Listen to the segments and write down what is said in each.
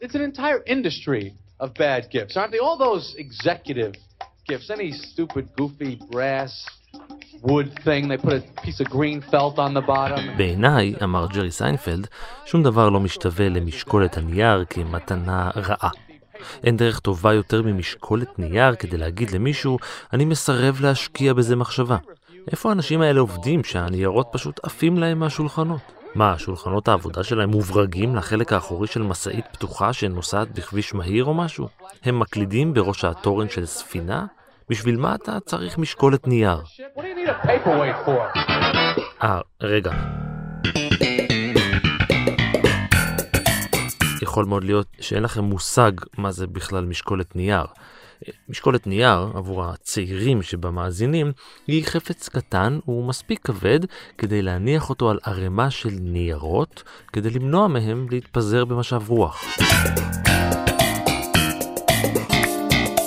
It's an entire industry of bad gifts, aren't they? All those executive gifts, any stupid, goofy brass wood thing, they put a piece of green felt on the bottom. בעיניי, אמר ג'רי סיינפלד, שום דבר לא משתווה למשקולת הנייר כמתנה רעה. אין דרך טובה יותר ממשקולת נייר כדי להגיד למישהו, אני מסרב להשקיע בזה מחשבה. איפה האנשים האלה עובדים שהניירות פשוט עפים להם מהשולחנות? מה, שולחנות העבודה שלהם מוברגים לחלק האחורי של משאית פתוחה שנוסעת בכביש מהיר או משהו? הם מקלידים בראש התורן של ספינה? בשביל מה אתה צריך משקולת נייר? אה, רגע. יכול מאוד להיות שאין לכם מושג מה זה בכלל משקולת נייר. משקולת נייר, עבור הצעירים שבמאזינים, היא חפץ קטן ומספיק כבד כדי להניח אותו על ערימה של ניירות, כדי למנוע מהם להתפזר במשב רוח.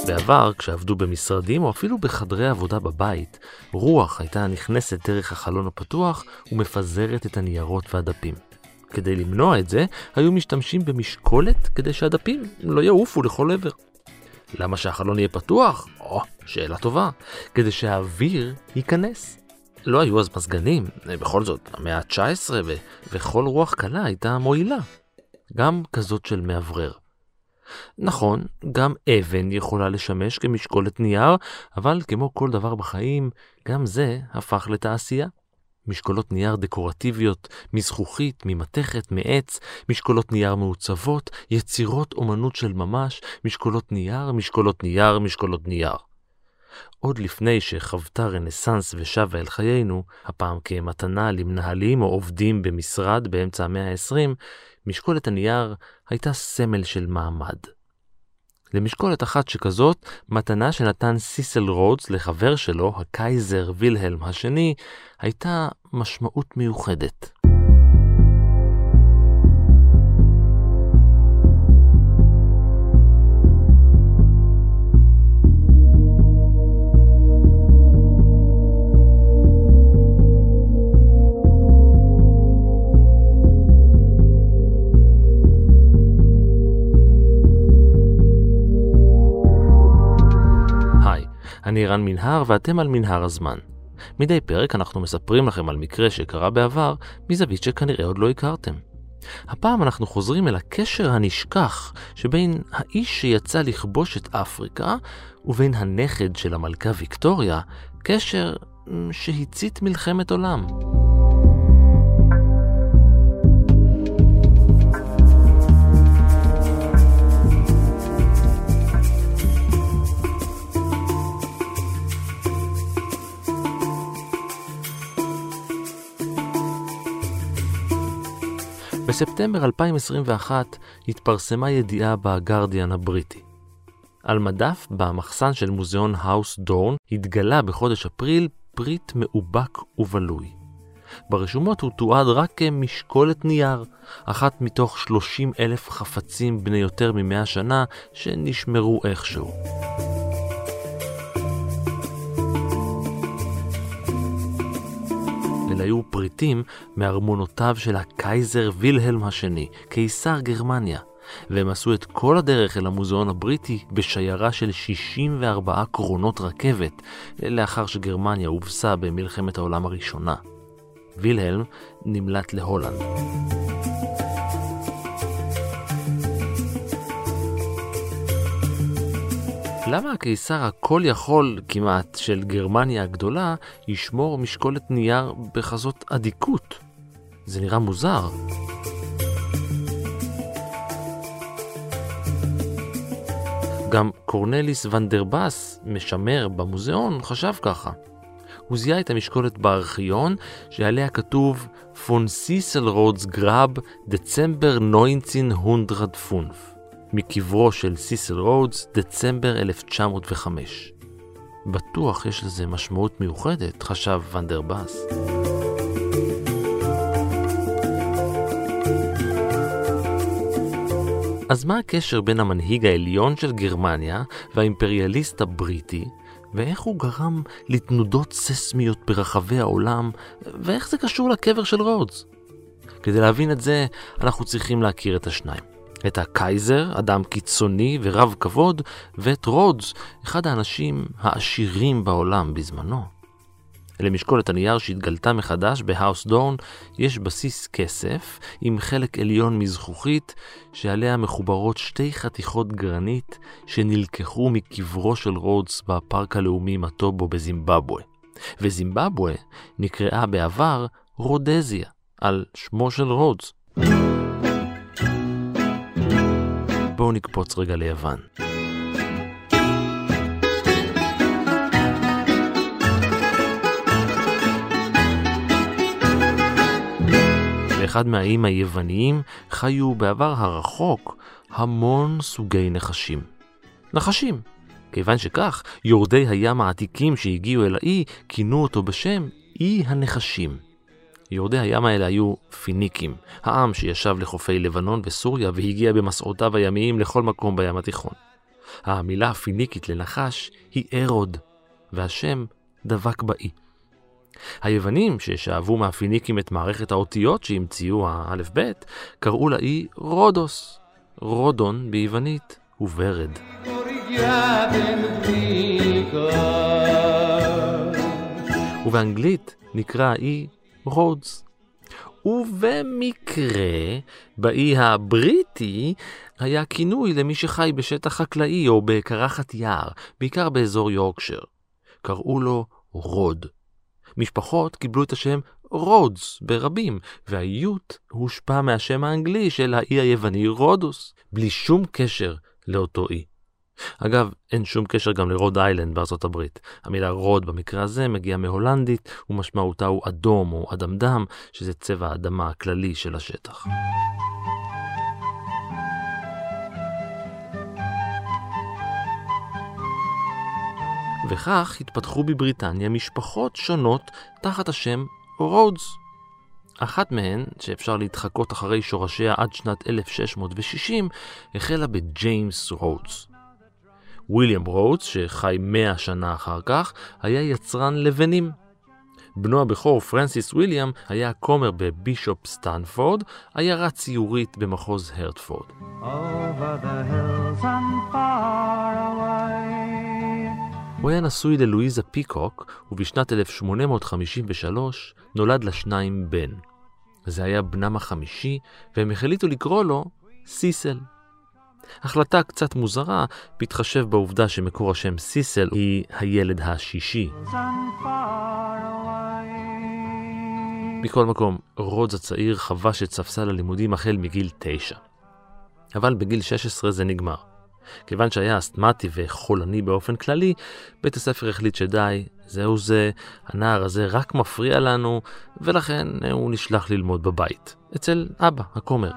בעבר, כשעבדו במשרדים או אפילו בחדרי עבודה בבית, רוח הייתה נכנסת דרך החלון הפתוח ומפזרת את הניירות והדפים. כדי למנוע את זה, היו משתמשים במשקולת כדי שהדפים לא יעופו לכל עבר. למה שהחלון יהיה פתוח? או, שאלה טובה. כדי שהאוויר ייכנס. לא היו אז מזגנים, בכל זאת, המאה ה-19 ו- וכל רוח קלה הייתה מועילה. גם כזאת של מאוורר. נכון, גם אבן יכולה לשמש כמשקולת נייר, אבל כמו כל דבר בחיים, גם זה הפך לתעשייה. משקולות נייר דקורטיביות, מזכוכית, ממתכת, מעץ, משקולות נייר מעוצבות, יצירות אומנות של ממש, משקולות נייר, משקולות נייר, משקולות נייר. עוד לפני שחוותה רנסאנס ושבה אל חיינו, הפעם כמתנה למנהלים או עובדים במשרד באמצע המאה ה-20, משקולת הנייר הייתה סמל של מעמד. למשקולת אחת שכזאת, מתנה שנתן סיסל רודס לחבר שלו, הקייזר וילהלם השני, הייתה משמעות מיוחדת. אני רן מנהר ואתם על מנהר הזמן. מדי פרק אנחנו מספרים לכם על מקרה שקרה בעבר מזווית שכנראה עוד לא הכרתם. הפעם אנחנו חוזרים אל הקשר הנשכח שבין האיש שיצא לכבוש את אפריקה ובין הנכד של המלכה ויקטוריה, קשר שהצית מלחמת עולם. בספטמבר 2021 התפרסמה ידיעה בגרדיאן הבריטי. על מדף במחסן של מוזיאון האוס דורן התגלה בחודש אפריל פריט מאובק ובלוי. ברשומות הוא תועד רק כמשקולת נייר, אחת מתוך 30 אלף חפצים בני יותר מ-100 שנה שנשמרו איכשהו. היו פריטים מארמונותיו של הקייזר וילהלם השני, קיסר גרמניה, והם עשו את כל הדרך אל המוזיאון הבריטי בשיירה של 64 קרונות רכבת, לאחר שגרמניה הובסה במלחמת העולם הראשונה. וילהלם נמלט להולנד. למה הקיסר הכל יכול כמעט של גרמניה הגדולה ישמור משקולת נייר בכזאת אדיקות? זה נראה מוזר. גם קורנליס ונדרבס, משמר במוזיאון, חשב ככה. הוא זיהה את המשקולת בארכיון, שעליה כתוב von Cecil Rhodes Grab, דצמבר 1905. מקברו של סיסל רודס, דצמבר 1905. בטוח יש לזה משמעות מיוחדת, חשב ונדרבס. אז מה הקשר בין המנהיג העליון של גרמניה והאימפריאליסט הבריטי, ואיך הוא גרם לתנודות ססמיות ברחבי העולם, ואיך זה קשור לקבר של רודס? כדי להבין את זה, אנחנו צריכים להכיר את השניים. את הקייזר, אדם קיצוני ורב כבוד, ואת רודס, אחד האנשים העשירים בעולם בזמנו. למשקולת הנייר שהתגלתה מחדש בהאוס דורן יש בסיס כסף עם חלק עליון מזכוכית שעליה מחוברות שתי חתיכות גרנית שנלקחו מקברו של רודס בפארק הלאומי מטובו בזימבבואה. וזימבבואה נקראה בעבר רודזיה, על שמו של רודס. בואו נקפוץ רגע ליוון. באחד מהאיים היווניים חיו בעבר הרחוק המון סוגי נחשים. נחשים. כיוון שכך, יורדי הים העתיקים שהגיעו אל האי כינו אותו בשם אי הנחשים. יורדי הים האלה היו פיניקים, העם שישב לחופי לבנון וסוריה והגיע במסעותיו הימיים לכל מקום בים התיכון. המילה הפיניקית לנחש היא ארוד, והשם דבק באי. היוונים, ששאבו מהפיניקים את מערכת האותיות שהמציאו האלף-בית, קראו לאי רודוס. רודון ביוונית הוא ורד. ובאנגלית נקרא האי רודס. ובמקרה, באי הבריטי היה כינוי למי שחי בשטח חקלאי או בקרחת יער, בעיקר באזור יורקשר. קראו לו רוד. משפחות קיבלו את השם רודס ברבים, והאיות הושפע מהשם האנגלי של האי היווני רודוס, בלי שום קשר לאותו אי. אגב, אין שום קשר גם לרוד איילנד בארצות הברית. המילה רוד במקרה הזה מגיעה מהולנדית, ומשמעותה הוא אדום או אדמדם, שזה צבע האדמה הכללי של השטח. וכך התפתחו בבריטניה משפחות שונות תחת השם רודס. אחת מהן, שאפשר להתחקות אחרי שורשיה עד שנת 1660, החלה בג'יימס רודס. ויליאם רודס, שחי מאה שנה אחר כך, היה יצרן לבנים. בנו הבכור, פרנסיס ויליאם, היה כומר בבישופ סטנפורד, עיירה ציורית במחוז הרטפורד. הוא היה נשוי ללואיזה פיקוק, ובשנת 1853 נולד לשניים בן. זה היה בנם החמישי, והם החליטו לקרוא לו סיסל. החלטה קצת מוזרה, בהתחשב בעובדה שמקור השם סיסל היא הילד השישי. מכל מקום, רודס הצעיר חבש את ספסל הלימודים החל מגיל תשע. אבל בגיל 16 זה נגמר. כיוון שהיה אסתמטי וחולני באופן כללי, בית הספר החליט שדי, זהו זה, הנער הזה רק מפריע לנו, ולכן הוא נשלח ללמוד בבית, אצל אבא, הכומר.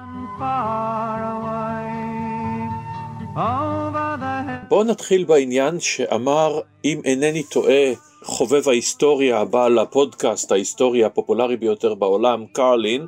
בואו נתחיל בעניין שאמר, אם אינני טועה, חובב ההיסטוריה, בעל הפודקאסט ההיסטורי הפופולרי ביותר בעולם, קרלין,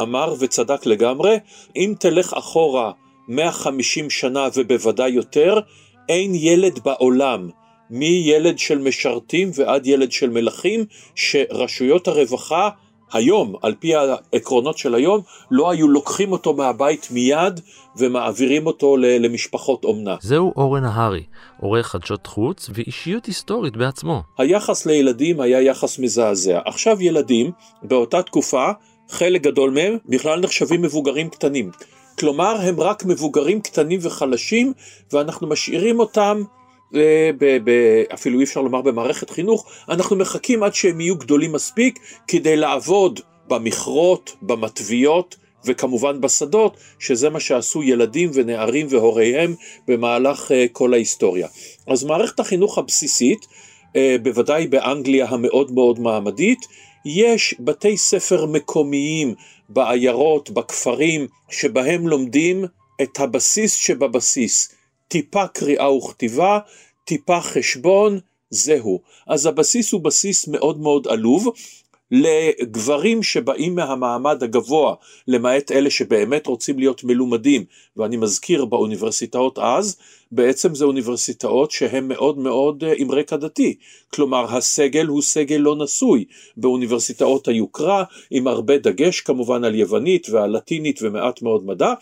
אמר וצדק לגמרי, אם תלך אחורה 150 שנה ובוודאי יותר, אין ילד בעולם, מילד של משרתים ועד ילד של מלכים, שרשויות הרווחה היום, על פי העקרונות של היום, לא היו לוקחים אותו מהבית מיד ומעבירים אותו למשפחות אומנה. זהו אורן נהרי, עורך חדשות חוץ ואישיות היסטורית בעצמו. היחס לילדים היה יחס מזעזע. עכשיו ילדים, באותה תקופה, חלק גדול מהם בכלל נחשבים מבוגרים קטנים. כלומר, הם רק מבוגרים קטנים וחלשים, ואנחנו משאירים אותם אפילו אי אפשר לומר במערכת חינוך, אנחנו מחכים עד שהם יהיו גדולים מספיק כדי לעבוד במכרות, במטביות וכמובן בשדות, שזה מה שעשו ילדים ונערים והוריהם במהלך uh, כל ההיסטוריה. אז מערכת החינוך הבסיסית, uh, בוודאי באנגליה המאוד מאוד מעמדית, יש בתי ספר מקומיים בעיירות, בכפרים, שבהם לומדים את הבסיס שבבסיס. טיפה קריאה וכתיבה, טיפה חשבון, זהו. אז הבסיס הוא בסיס מאוד מאוד עלוב, לגברים שבאים מהמעמד הגבוה, למעט אלה שבאמת רוצים להיות מלומדים, ואני מזכיר באוניברסיטאות אז, בעצם זה אוניברסיטאות שהן מאוד מאוד אה, עם רקע דתי, כלומר הסגל הוא סגל לא נשוי, באוניברסיטאות היוקרה, עם הרבה דגש כמובן על יוונית ועל לטינית ומעט מאוד מדע,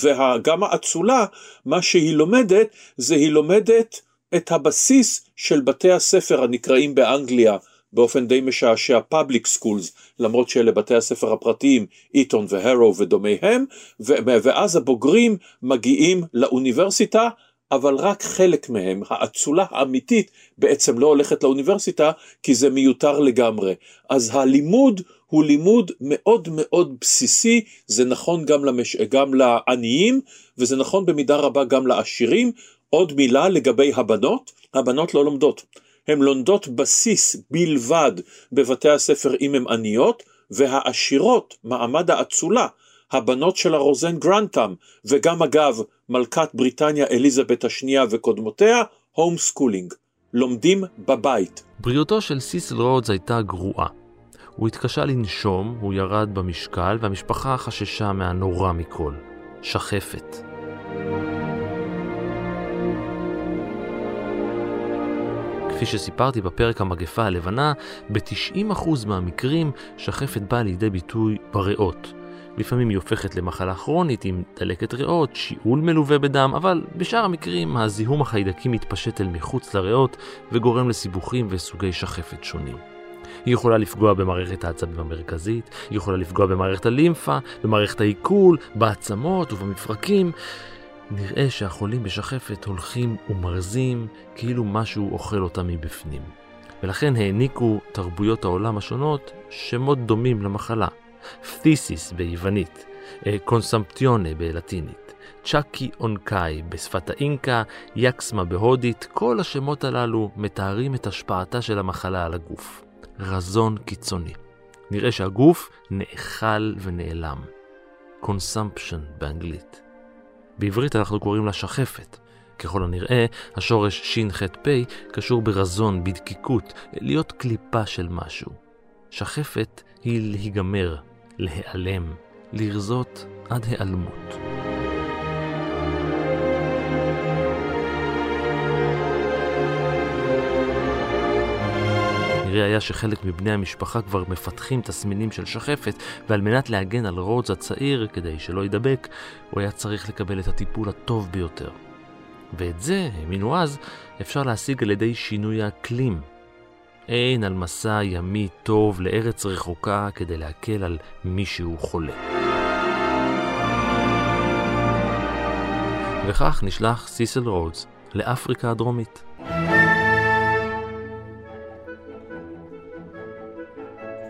וגם האצולה, מה שהיא לומדת, זה היא לומדת את הבסיס של בתי הספר הנקראים באנגליה באופן די משעשע public schools, למרות שאלה בתי הספר הפרטיים, איתון והרו ודומיהם, ואז הבוגרים מגיעים לאוניברסיטה, אבל רק חלק מהם, האצולה האמיתית, בעצם לא הולכת לאוניברסיטה, כי זה מיותר לגמרי. אז הלימוד הוא לימוד מאוד מאוד בסיסי, זה נכון גם, למש... גם לעניים, וזה נכון במידה רבה גם לעשירים. עוד מילה לגבי הבנות, הבנות לא לומדות. הן לומדות בסיס בלבד בבתי הספר אם הן עניות, והעשירות, מעמד האצולה, הבנות של הרוזן גרנטם, וגם אגב מלכת בריטניה אליזבת השנייה וקודמותיה, home schooling, לומדים בבית. בריאותו של סיסל רודס הייתה גרועה. הוא התקשה לנשום, הוא ירד במשקל, והמשפחה חששה מהנורא מכל, שחפת. כפי שסיפרתי בפרק המגפה הלבנה, ב-90% מהמקרים שחפת באה לידי ביטוי בריאות. לפעמים היא הופכת למחלה כרונית עם דלקת ריאות, שיעול מלווה בדם, אבל בשאר המקרים הזיהום החיידקי מתפשט אל מחוץ לריאות וגורם לסיבוכים וסוגי שחפת שונים. היא יכולה לפגוע במערכת העצבים המרכזית, היא יכולה לפגוע במערכת הלימפה, במערכת העיכול, בעצמות ובמפרקים. נראה שהחולים בשחפת הולכים ומרזים כאילו משהו אוכל אותם מבפנים. ולכן העניקו תרבויות העולם השונות שמות דומים למחלה. phthisis ביוונית, consumptione בלטינית, chaky oncay בשפת האינקה, yaksma בהודית, כל השמות הללו מתארים את השפעתה של המחלה על הגוף. רזון קיצוני. נראה שהגוף נאכל ונעלם. consumption באנגלית. בעברית אנחנו קוראים לה שחפת. ככל הנראה, השורש שח"פ קשור ברזון, בדקיקות, להיות קליפה של משהו. שחפת היא להיגמר, להיעלם, לרזות עד היעלמות. נראה היה שחלק מבני המשפחה כבר מפתחים תסמינים של שחפת, ועל מנת להגן על רודס הצעיר, כדי שלא יידבק, הוא היה צריך לקבל את הטיפול הטוב ביותר. ואת זה, האמינו אז, אפשר להשיג על ידי שינוי האקלים. אין על מסע ימי טוב לארץ רחוקה כדי להקל על מישהו חולה. וכך נשלח סיסל רודס לאפריקה הדרומית.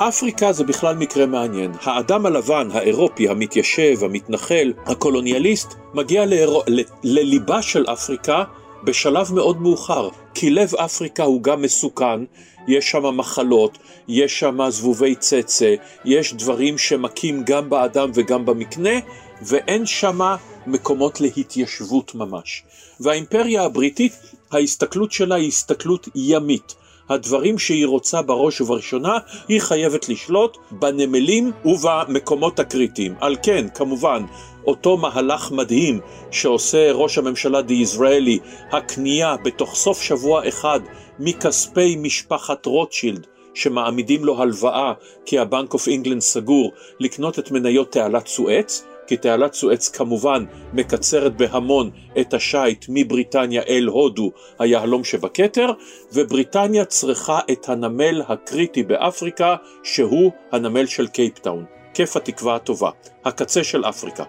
אפריקה זה בכלל מקרה מעניין. האדם הלבן, האירופי, המתיישב, המתנחל, הקולוניאליסט, מגיע ל... ל... לליבה של אפריקה בשלב מאוד מאוחר, כי לב אפריקה הוא גם מסוכן, יש שם מחלות, יש שם זבובי צצה, יש דברים שמכים גם באדם וגם במקנה, ואין שם מקומות להתיישבות ממש. והאימפריה הבריטית, ההסתכלות שלה היא הסתכלות ימית. הדברים שהיא רוצה בראש ובראשונה, היא חייבת לשלוט בנמלים ובמקומות הקריטיים. על כן, כמובן, אותו מהלך מדהים שעושה ראש הממשלה דיזראלי, הקנייה בתוך סוף שבוע אחד מכספי משפחת רוטשילד, שמעמידים לו הלוואה כי ה Bank of England סגור, לקנות את מניות תעלת סואץ, כי תעלת סואץ כמובן מקצרת בהמון את השיט מבריטניה אל הודו, היהלום שבכתר, ובריטניה צריכה את הנמל הקריטי באפריקה, שהוא הנמל של קייפטאון. כיף התקווה הטובה, הקצה של אפריקה.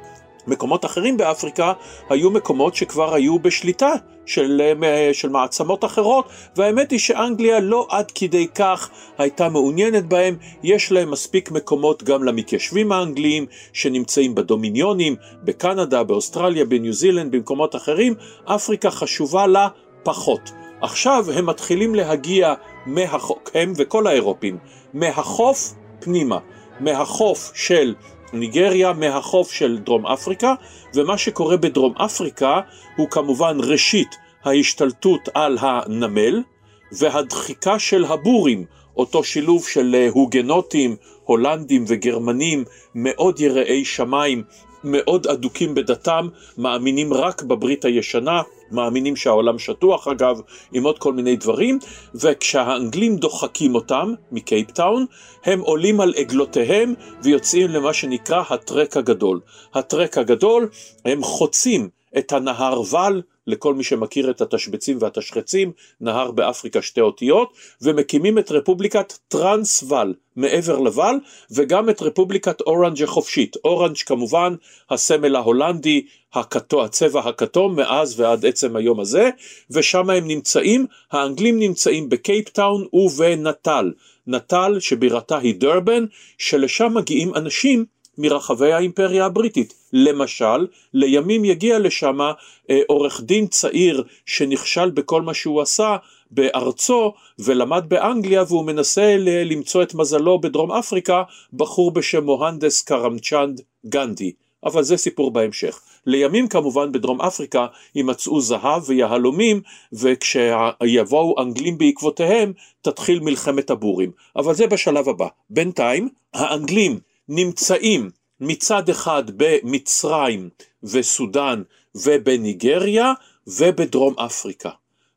מקומות אחרים באפריקה היו מקומות שכבר היו בשליטה של, אה, של מעצמות אחרות, והאמת היא שאנגליה לא עד כדי כך הייתה מעוניינת בהם, יש להם מספיק מקומות גם למתיישבים האנגליים שנמצאים בדומיניונים, בקנדה, באוסטרליה, בניו זילנד, במקומות אחרים, אפריקה חשובה לה פחות. עכשיו הם מתחילים להגיע מהחוף, הם וכל האירופים, מהחוף פנימה, מהחוף של ניגריה מהחוף של דרום אפריקה, ומה שקורה בדרום אפריקה הוא כמובן ראשית ההשתלטות על הנמל והדחיקה של הבורים, אותו שילוב של הוגנוטים, הולנדים וגרמנים, מאוד יראי שמיים, מאוד אדוקים בדתם, מאמינים רק בברית הישנה, מאמינים שהעולם שטוח אגב, עם עוד כל מיני דברים, וכשהאנגלים דוחקים אותם מקייפטאון, הם עולים על עגלותיהם ויוצאים למה שנקרא הטרק הגדול. הטרק הגדול, הם חוצים את הנהר ואל, לכל מי שמכיר את התשבצים והתשחצים, נהר באפריקה שתי אותיות, ומקימים את רפובליקת טרנסוואל, מעבר לוואל, וגם את רפובליקת אורנג' החופשית. אורנג' כמובן הסמל ההולנדי, הכתו, הצבע הכתום מאז ועד עצם היום הזה, ושם הם נמצאים, האנגלים נמצאים בקייפטאון ובנטל. נטל שבירתה היא דרבן, שלשם מגיעים אנשים מרחבי האימפריה הבריטית. למשל, לימים יגיע לשם אה, עורך דין צעיר שנכשל בכל מה שהוא עשה בארצו ולמד באנגליה והוא מנסה למצוא את מזלו בדרום אפריקה, בחור בשם מוהנדס קרמצ'נד גנדי. אבל זה סיפור בהמשך. לימים כמובן בדרום אפריקה יימצאו זהב ויהלומים וכשיבואו אנגלים בעקבותיהם תתחיל מלחמת הבורים. אבל זה בשלב הבא. בינתיים האנגלים נמצאים מצד אחד במצרים וסודאן ובניגריה ובדרום אפריקה.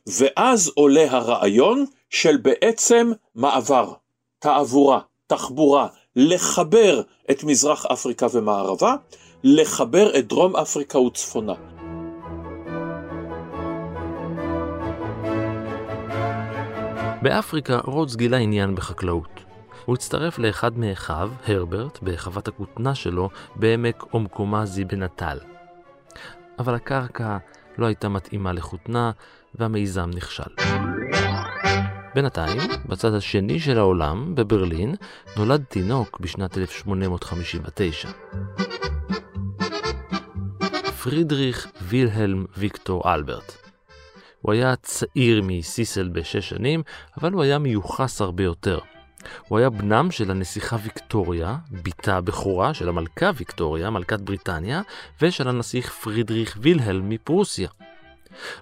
ואז עולה הרעיון של בעצם מעבר, תעבורה, תחבורה, לחבר את מזרח אפריקה ומערבה, לחבר את דרום אפריקה וצפונה. באפריקה רודס גילה עניין בחקלאות. הוא הצטרף לאחד מאחיו, הרברט, בחוות הכותנה שלו בעמק אומקומזי בנטל. אבל הקרקע לא הייתה מתאימה לכותנה והמיזם נכשל. בינתיים, בצד השני של העולם, בברלין, נולד תינוק בשנת 1859. פרידריך וילהלם ויקטור אלברט. הוא היה צעיר מסיסל בשש שנים, אבל הוא היה מיוחס הרבה יותר. הוא היה בנם של הנסיכה ויקטוריה, בתה הבכורה של המלכה ויקטוריה, מלכת בריטניה, ושל הנסיך פרידריך וילהלם מפרוסיה.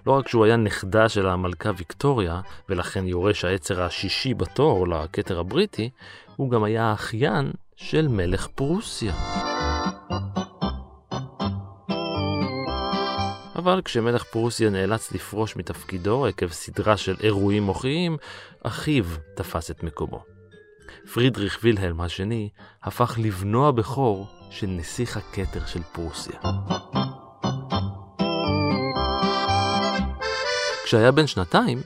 לא רק שהוא היה נכדה של המלכה ויקטוריה, ולכן יורש העצר השישי בתור לכתר הבריטי, הוא גם היה האחיין של מלך פרוסיה. אבל כשמלך פרוסיה נאלץ לפרוש מתפקידו עקב סדרה של אירועים מוחיים, אחיו תפס את מקומו. פרידריך וילהלם השני הפך לבנו הבכור של נסיך הכתר של פרוסיה. כשהיה בן שנתיים,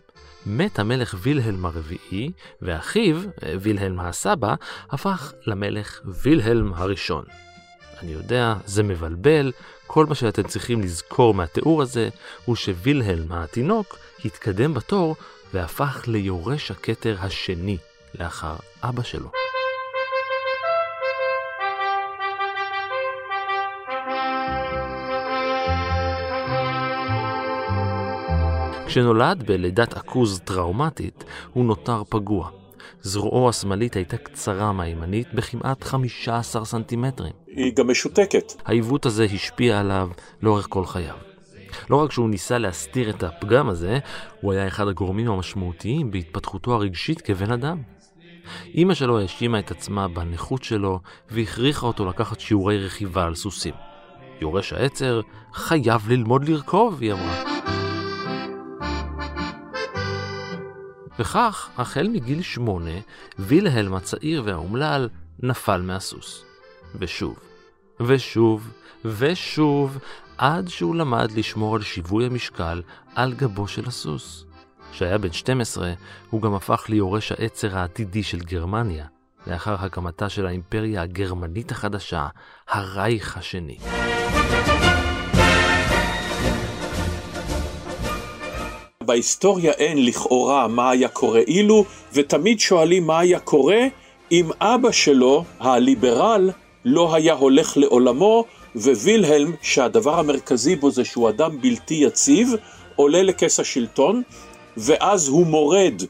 מת המלך וילהלם הרביעי, ואחיו, וילהלם הסבא, הפך למלך וילהלם הראשון. אני יודע, זה מבלבל, כל מה שאתם צריכים לזכור מהתיאור הזה, הוא שווילהלם התינוק התקדם בתור והפך ליורש הכתר השני לאחר אבא שלו. כשנולד בלידת עכוז טראומטית, הוא נותר פגוע. זרועו השמאלית הייתה קצרה מהימנית בכמעט 15 סנטימטרים. היא גם משותקת. העיוות הזה השפיע עליו לאורך כל חייו. לא רק שהוא ניסה להסתיר את הפגם הזה, הוא היה אחד הגורמים המשמעותיים בהתפתחותו הרגשית כבן אדם. אימא שלו האשימה את עצמה בנכות שלו והכריחה אותו לקחת שיעורי רכיבה על סוסים. יורש העצר חייב ללמוד לרכוב, היא אמרה. וכך, החל מגיל שמונה, וילהלם הצעיר והאומלל נפל מהסוס. ושוב, ושוב, ושוב, עד שהוא למד לשמור על שיווי המשקל על גבו של הסוס. כשהיה בן 12, הוא גם הפך ליורש העצר העתידי של גרמניה, לאחר הקמתה של האימפריה הגרמנית החדשה, הרייך השני. בהיסטוריה אין לכאורה מה היה קורה אילו, ותמיד שואלים מה היה קורה אם אבא שלו, הליברל, לא היה הולך לעולמו, ווילהלם, שהדבר המרכזי בו זה שהוא אדם בלתי יציב, עולה לכס השלטון, ואז הוא מורד,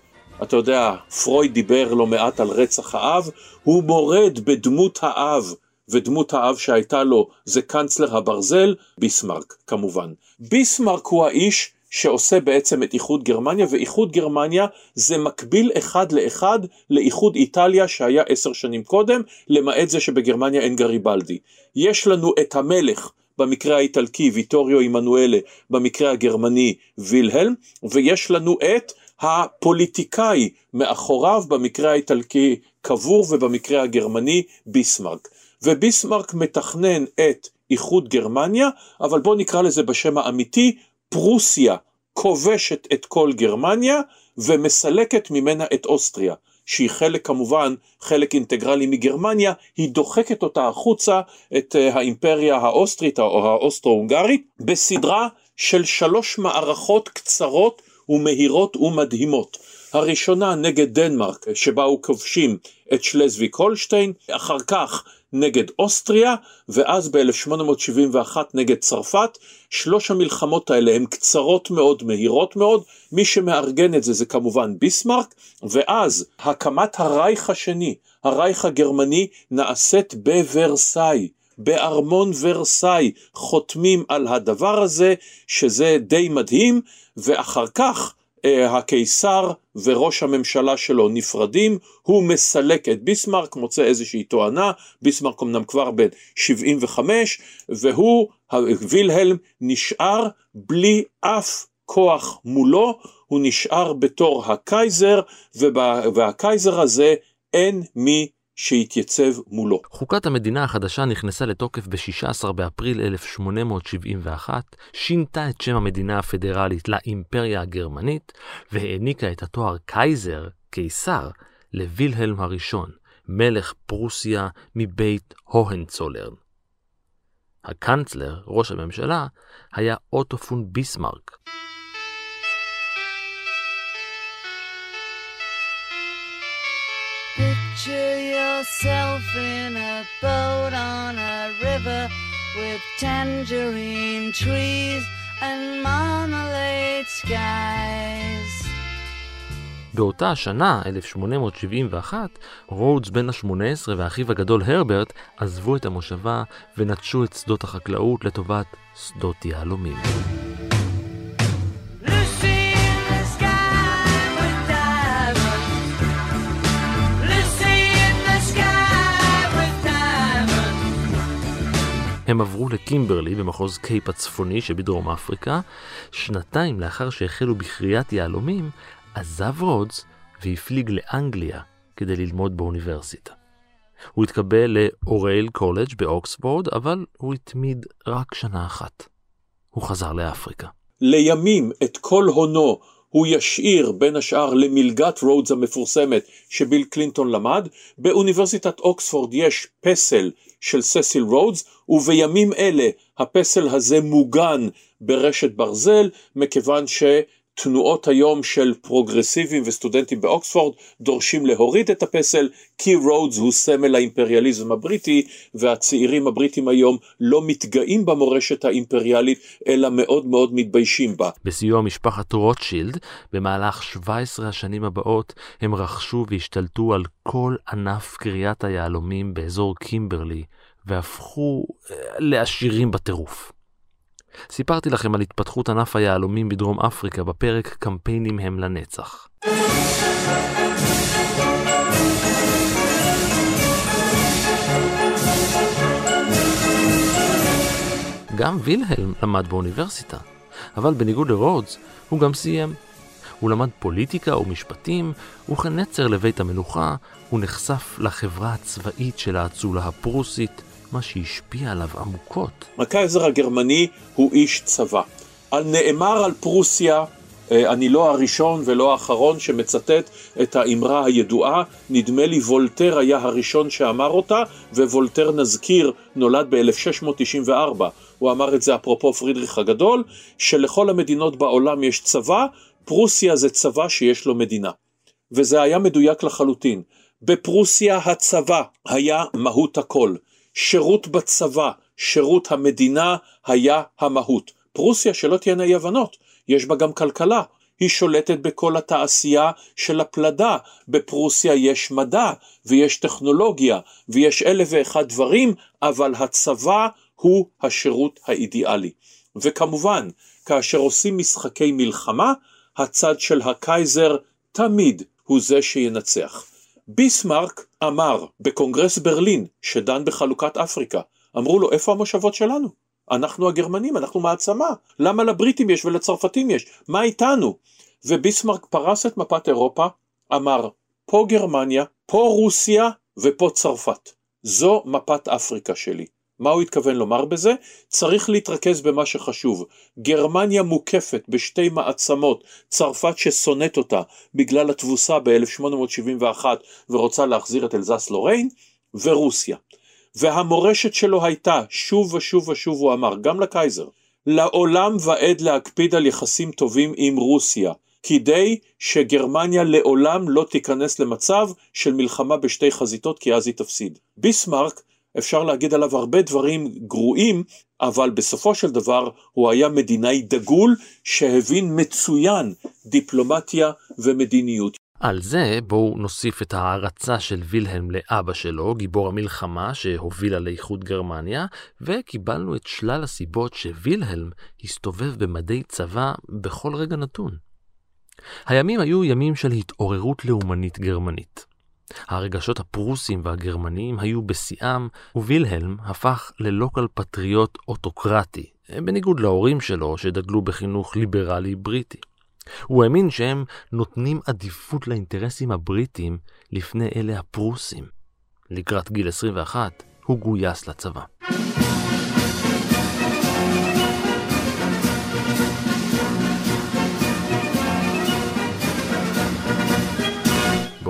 אתה יודע, פרויד דיבר לא מעט על רצח האב, הוא מורד בדמות האב, ודמות האב שהייתה לו זה קנצלר הברזל, ביסמרק כמובן. ביסמרק הוא האיש שעושה בעצם את איחוד גרמניה, ואיחוד גרמניה זה מקביל אחד לאחד לאיחוד איטליה שהיה עשר שנים קודם, למעט זה שבגרמניה אין גריבלדי. יש לנו את המלך במקרה האיטלקי ויטוריו עמנואלה, במקרה הגרמני וילהלם, ויש לנו את הפוליטיקאי מאחוריו במקרה האיטלקי קבור ובמקרה הגרמני ביסמרק. וביסמרק מתכנן את איחוד גרמניה, אבל בואו נקרא לזה בשם האמיתי, פרוסיה כובשת את כל גרמניה ומסלקת ממנה את אוסטריה. שהיא חלק כמובן, חלק אינטגרלי מגרמניה, היא דוחקת אותה החוצה, את אה, האימפריה האוסטרית או האוסטרו-הונגרית, בסדרה של שלוש מערכות קצרות ומהירות ומדהימות. הראשונה נגד דנמרק, שבה הוא כובשים את שלזוויק הולשטיין, אחר כך נגד אוסטריה, ואז ב-1871 נגד צרפת. שלוש המלחמות האלה הן קצרות מאוד, מהירות מאוד, מי שמארגן את זה זה כמובן ביסמרק, ואז הקמת הרייך השני, הרייך הגרמני, נעשית בוורסאי. בארמון ורסאי חותמים על הדבר הזה, שזה די מדהים, ואחר כך הקיסר וראש הממשלה שלו נפרדים, הוא מסלק את ביסמרק, מוצא איזושהי תואנה, ביסמרק אמנם כבר בן 75, והוא, וילהלם, נשאר בלי אף כוח מולו, הוא נשאר בתור הקייזר, והקייזר הזה אין מי שהתייצב מולו. חוקת המדינה החדשה נכנסה לתוקף ב-16 באפריל 1871, שינתה את שם המדינה הפדרלית לאימפריה הגרמנית, והעניקה את התואר קייזר, קיסר, לווילהלם הראשון, מלך פרוסיה מבית הוהנצולרן. הקנצלר, ראש הממשלה, היה אוטו פון ביסמרק. Picture yourself in a boat on a river with tangerine trees and marmalade skies. באותה השנה, 1871, רודס בן ה-18 ואחיו הגדול הרברט עזבו את המושבה ונטשו את שדות החקלאות לטובת שדות יהלומים. הם עברו לקימברלי במחוז קייפ הצפוני שבדרום אפריקה. שנתיים לאחר שהחלו בכריית יהלומים, עזב רודס והפליג לאנגליה כדי ללמוד באוניברסיטה. הוא התקבל לאורייל קולג' באוקספורד, אבל הוא התמיד רק שנה אחת. הוא חזר לאפריקה. לימים את כל הונו הוא ישאיר בין השאר למלגת רודס המפורסמת שביל קלינטון למד. באוניברסיטת אוקספורד יש פסל של ססיל רודס, ובימים אלה הפסל הזה מוגן ברשת ברזל, מכיוון ש... תנועות היום של פרוגרסיבים וסטודנטים באוקספורד דורשים להוריד את הפסל כי רודס הוא סמל האימפריאליזם הבריטי והצעירים הבריטים היום לא מתגאים במורשת האימפריאלית אלא מאוד מאוד מתביישים בה. בסיוע משפחת רוטשילד במהלך 17 השנים הבאות הם רכשו והשתלטו על כל ענף כריית היהלומים באזור קימברלי והפכו אה, לעשירים בטירוף. סיפרתי לכם על התפתחות ענף היהלומים בדרום אפריקה בפרק קמפיינים הם לנצח. גם וילהלם למד באוניברסיטה, אבל בניגוד לרודס, הוא גם סיים. הוא למד פוליטיקה ומשפטים, וכנצר לבית המלוכה, הוא נחשף לחברה הצבאית של האצולה הפרוסית, מה שהשפיע עליו עמוקות. הקייזר הגרמני הוא איש צבא. על נאמר על פרוסיה, אה, אני לא הראשון ולא האחרון שמצטט את האמרה הידועה, נדמה לי וולטר היה הראשון שאמר אותה, ווולטר נזכיר נולד ב-1694. הוא אמר את זה אפרופו פרידריך הגדול, שלכל המדינות בעולם יש צבא, פרוסיה זה צבא שיש לו מדינה. וזה היה מדויק לחלוטין. בפרוסיה הצבא היה מהות הכל. שירות בצבא, שירות המדינה היה המהות. פרוסיה, שלא תהיינה אי הבנות, יש בה גם כלכלה. היא שולטת בכל התעשייה של הפלדה. בפרוסיה יש מדע, ויש טכנולוגיה, ויש אלף ואחד דברים, אבל הצבא הוא השירות האידיאלי. וכמובן, כאשר עושים משחקי מלחמה, הצד של הקייזר תמיד הוא זה שינצח. ביסמרק אמר בקונגרס ברלין, שדן בחלוקת אפריקה, אמרו לו, איפה המושבות שלנו? אנחנו הגרמנים, אנחנו מעצמה, למה לבריטים יש ולצרפתים יש? מה איתנו? וביסמרק פרס את מפת אירופה, אמר, פה גרמניה, פה רוסיה ופה צרפת. זו מפת אפריקה שלי. מה הוא התכוון לומר בזה? צריך להתרכז במה שחשוב. גרמניה מוקפת בשתי מעצמות, צרפת ששונאת אותה בגלל התבוסה ב-1871 ורוצה להחזיר את אלזס לוריין, ורוסיה. והמורשת שלו הייתה, שוב ושוב ושוב הוא אמר, גם לקייזר, לעולם ועד להקפיד על יחסים טובים עם רוסיה, כדי שגרמניה לעולם לא תיכנס למצב של מלחמה בשתי חזיתות, כי אז היא תפסיד. ביסמרק אפשר להגיד עליו הרבה דברים גרועים, אבל בסופו של דבר הוא היה מדינאי דגול שהבין מצוין דיפלומטיה ומדיניות. על זה בואו נוסיף את ההערצה של וילהלם לאבא שלו, גיבור המלחמה שהובילה לאיחוד גרמניה, וקיבלנו את שלל הסיבות שווילהלם הסתובב במדי צבא בכל רגע נתון. הימים היו ימים של התעוררות לאומנית גרמנית. הרגשות הפרוסים והגרמניים היו בשיאם, ווילהלם הפך ללוקל פטריוט אוטוקרטי, בניגוד להורים שלו שדגלו בחינוך ליברלי בריטי. הוא האמין שהם נותנים עדיפות לאינטרסים הבריטים לפני אלה הפרוסים. לקראת גיל 21 הוא גויס לצבא.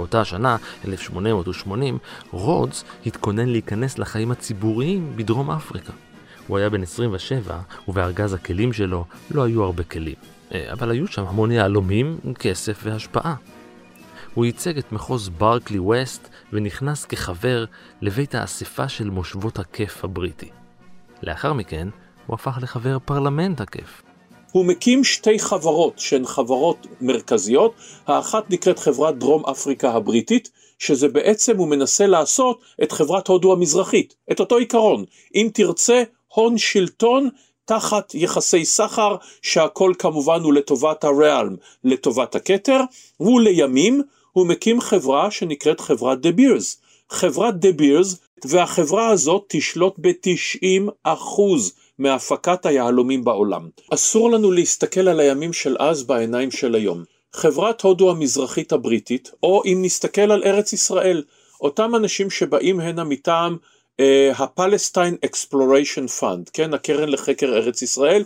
באותה השנה, 1880, רודס התכונן להיכנס לחיים הציבוריים בדרום אפריקה. הוא היה בן 27, ובארגז הכלים שלו לא היו הרבה כלים. אה, אבל היו שם המון יהלומים, כסף והשפעה. הוא ייצג את מחוז ברקלי ווסט ונכנס כחבר לבית האספה של מושבות הכף הבריטי. לאחר מכן הוא הפך לחבר פרלמנט הכף. הוא מקים שתי חברות שהן חברות מרכזיות, האחת נקראת חברת דרום אפריקה הבריטית, שזה בעצם הוא מנסה לעשות את חברת הודו המזרחית, את אותו עיקרון, אם תרצה הון שלטון תחת יחסי סחר שהכל כמובן הוא לטובת הריאלם, לטובת הכתר, ולימים הוא מקים חברה שנקראת חברת דה בירס. חברת דה בירס והחברה הזאת תשלוט ב-90 מהפקת היהלומים בעולם. אסור לנו להסתכל על הימים של אז בעיניים של היום. חברת הודו המזרחית הבריטית, או אם נסתכל על ארץ ישראל, אותם אנשים שבאים הנה מטעם ה Palestine Exploration Fund, כן, הקרן לחקר ארץ ישראל,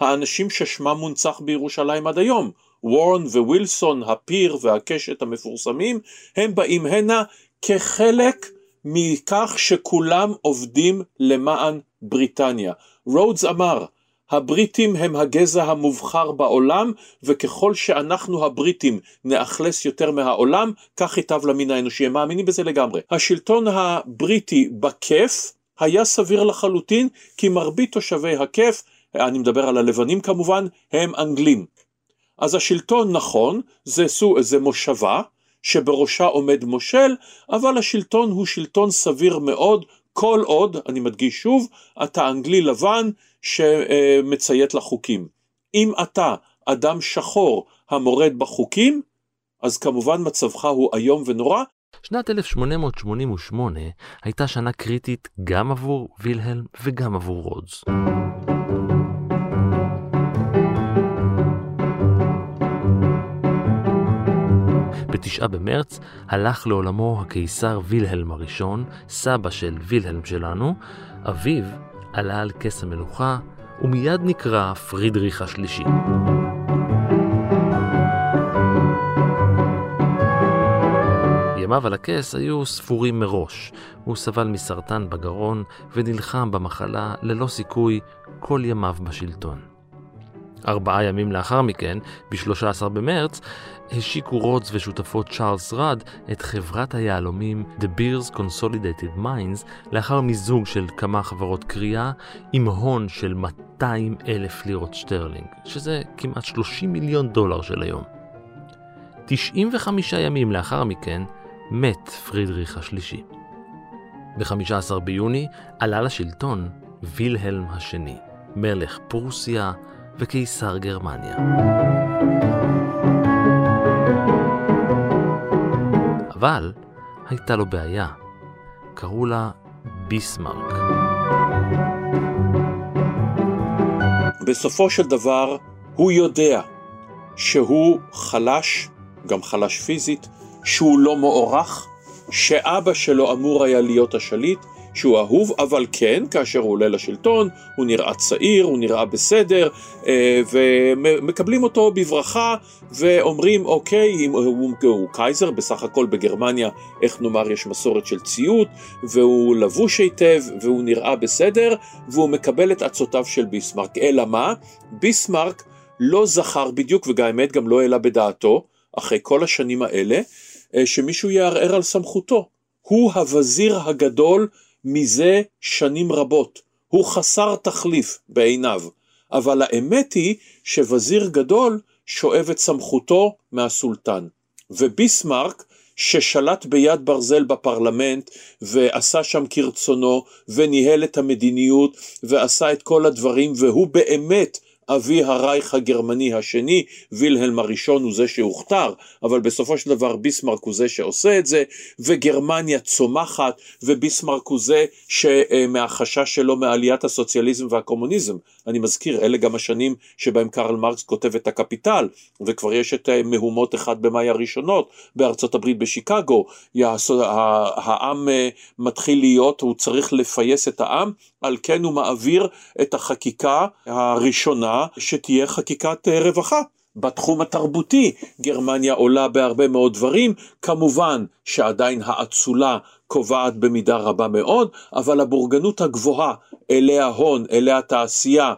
האנשים ששמם מונצח בירושלים עד היום, וורן ווילסון, הפיר והקשת המפורסמים, הם באים הנה כחלק מכך שכולם עובדים למען בריטניה. רודס אמר, הבריטים הם הגזע המובחר בעולם, וככל שאנחנו הבריטים נאכלס יותר מהעולם, כך ייטב למין האנושי. הם מאמינים בזה לגמרי. השלטון הבריטי בכיף היה סביר לחלוטין, כי מרבית תושבי הכיף, אני מדבר על הלבנים כמובן, הם אנגלים. אז השלטון נכון, זה, זה מושבה, שבראשה עומד מושל, אבל השלטון הוא שלטון סביר מאוד, כל עוד, אני מדגיש שוב, אתה אנגלי לבן שמציית לחוקים. אם אתה אדם שחור המורד בחוקים, אז כמובן מצבך הוא איום ונורא. שנת 1888 הייתה שנה קריטית גם עבור וילהלם וגם עבור רודס. בתשעה במרץ הלך לעולמו הקיסר וילהלם הראשון, סבא של וילהלם שלנו, אביו עלה על כס המלוכה ומיד נקרא פרידריך השלישי. ימיו על הכס היו ספורים מראש. הוא סבל מסרטן בגרון ונלחם במחלה ללא סיכוי כל ימיו בשלטון. ארבעה ימים לאחר מכן, ב-13 במרץ, השיקו רודס ושותפו צ'ארלס ראד את חברת היהלומים De Beers Consolidated Mines לאחר מיזוג של כמה חברות כרייה עם הון של 200 אלף לירות שטרלינג, שזה כמעט 30 מיליון דולר של היום. 95 ימים לאחר מכן מת פרידריך השלישי. ב-15 ביוני עלה לשלטון וילהלם השני, מלך פרוסיה, וקיסר גרמניה. אבל הייתה לו בעיה. קראו לה ביסמרק. בסופו של דבר הוא יודע שהוא חלש, גם חלש פיזית, שהוא לא מוערך, שאבא שלו אמור היה להיות השליט, שהוא אהוב, אבל כן, כאשר הוא עולה לשלטון, הוא נראה צעיר, הוא נראה בסדר, אה, ומקבלים אותו בברכה, ואומרים, אוקיי, אם הוא, הוא קייזר, בסך הכל בגרמניה, איך נאמר, יש מסורת של ציות, והוא לבוש היטב, והוא נראה בסדר, והוא מקבל את עצותיו של ביסמרק. אלא מה? ביסמרק לא זכר בדיוק, וגם האמת גם לא העלה בדעתו, אחרי כל השנים האלה, אה, שמישהו יערער על סמכותו. הוא הווזיר הגדול מזה שנים רבות. הוא חסר תחליף בעיניו. אבל האמת היא שווזיר גדול שואב את סמכותו מהסולטן. וביסמרק, ששלט ביד ברזל בפרלמנט ועשה שם כרצונו וניהל את המדיניות ועשה את כל הדברים והוא באמת אבי הרייך הגרמני השני, וילהלם הראשון הוא זה שהוכתר, אבל בסופו של דבר ביסמרק הוא זה שעושה את זה, וגרמניה צומחת, וביסמרק הוא זה שמהחשש שלו מעליית הסוציאליזם והקומוניזם. אני מזכיר, אלה גם השנים שבהם קרל מרקס כותב את הקפיטל, וכבר יש את אה, מהומות אחד במאי הראשונות בארצות הברית בשיקגו, העם אה, מתחיל להיות, הוא צריך לפייס את העם, על כן הוא מעביר את החקיקה הראשונה שתהיה חקיקת אה, רווחה. בתחום התרבותי גרמניה עולה בהרבה מאוד דברים, כמובן שעדיין האצולה קובעת במידה רבה מאוד, אבל הבורגנות הגבוהה, אלי ההון, אלי התעשייה,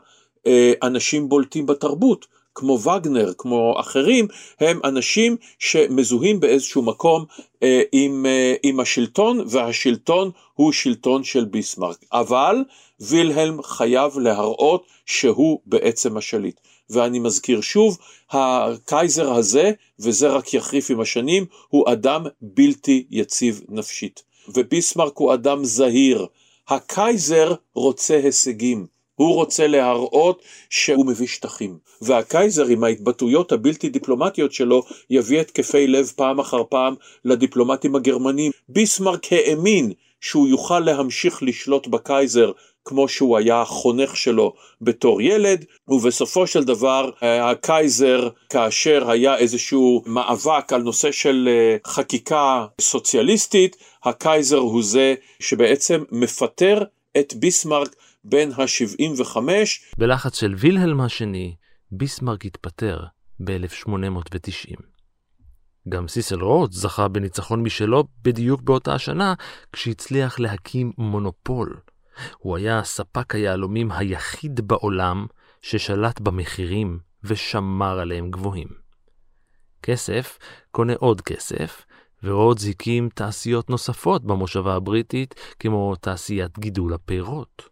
אה, אנשים בולטים בתרבות, כמו וגנר, כמו אחרים, הם אנשים שמזוהים באיזשהו מקום אה, עם, אה, עם השלטון, והשלטון הוא שלטון של ביסמרק. אבל וילהלם חייב להראות שהוא בעצם השליט. ואני מזכיר שוב, הקייזר הזה, וזה רק יחריף עם השנים, הוא אדם בלתי יציב נפשית. וביסמרק הוא אדם זהיר. הקייזר רוצה הישגים. הוא רוצה להראות שהוא מביא שטחים. והקייזר עם ההתבטאויות הבלתי דיפלומטיות שלו יביא התקפי לב פעם אחר פעם לדיפלומטים הגרמנים. ביסמרק האמין שהוא יוכל להמשיך לשלוט בקייזר כמו שהוא היה החונך שלו בתור ילד, ובסופו של דבר אה, הקייזר, כאשר היה איזשהו מאבק על נושא של אה, חקיקה סוציאליסטית, הקייזר הוא זה שבעצם מפטר את ביסמרק בן ה-75. בלחץ של וילהלם השני, ביסמרק התפטר ב-1890. גם סיסל רודס זכה בניצחון משלו בדיוק באותה השנה, כשהצליח להקים מונופול. הוא היה ספק היהלומים היחיד בעולם ששלט במחירים ושמר עליהם גבוהים. כסף קונה עוד כסף, ועוד זיקים תעשיות נוספות במושבה הבריטית, כמו תעשיית גידול הפירות.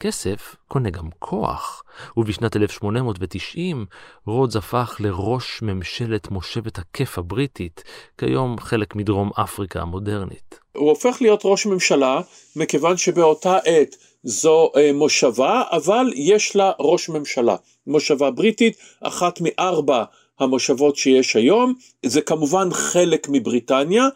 כסף קונה גם כוח, ובשנת 1890 רודס הפך לראש ממשלת מושבת הכיף הבריטית, כיום חלק מדרום אפריקה המודרנית. הוא הופך להיות ראש ממשלה מכיוון שבאותה עת זו אה, מושבה, אבל יש לה ראש ממשלה. מושבה בריטית, אחת מארבע המושבות שיש היום, זה כמובן חלק מבריטניה,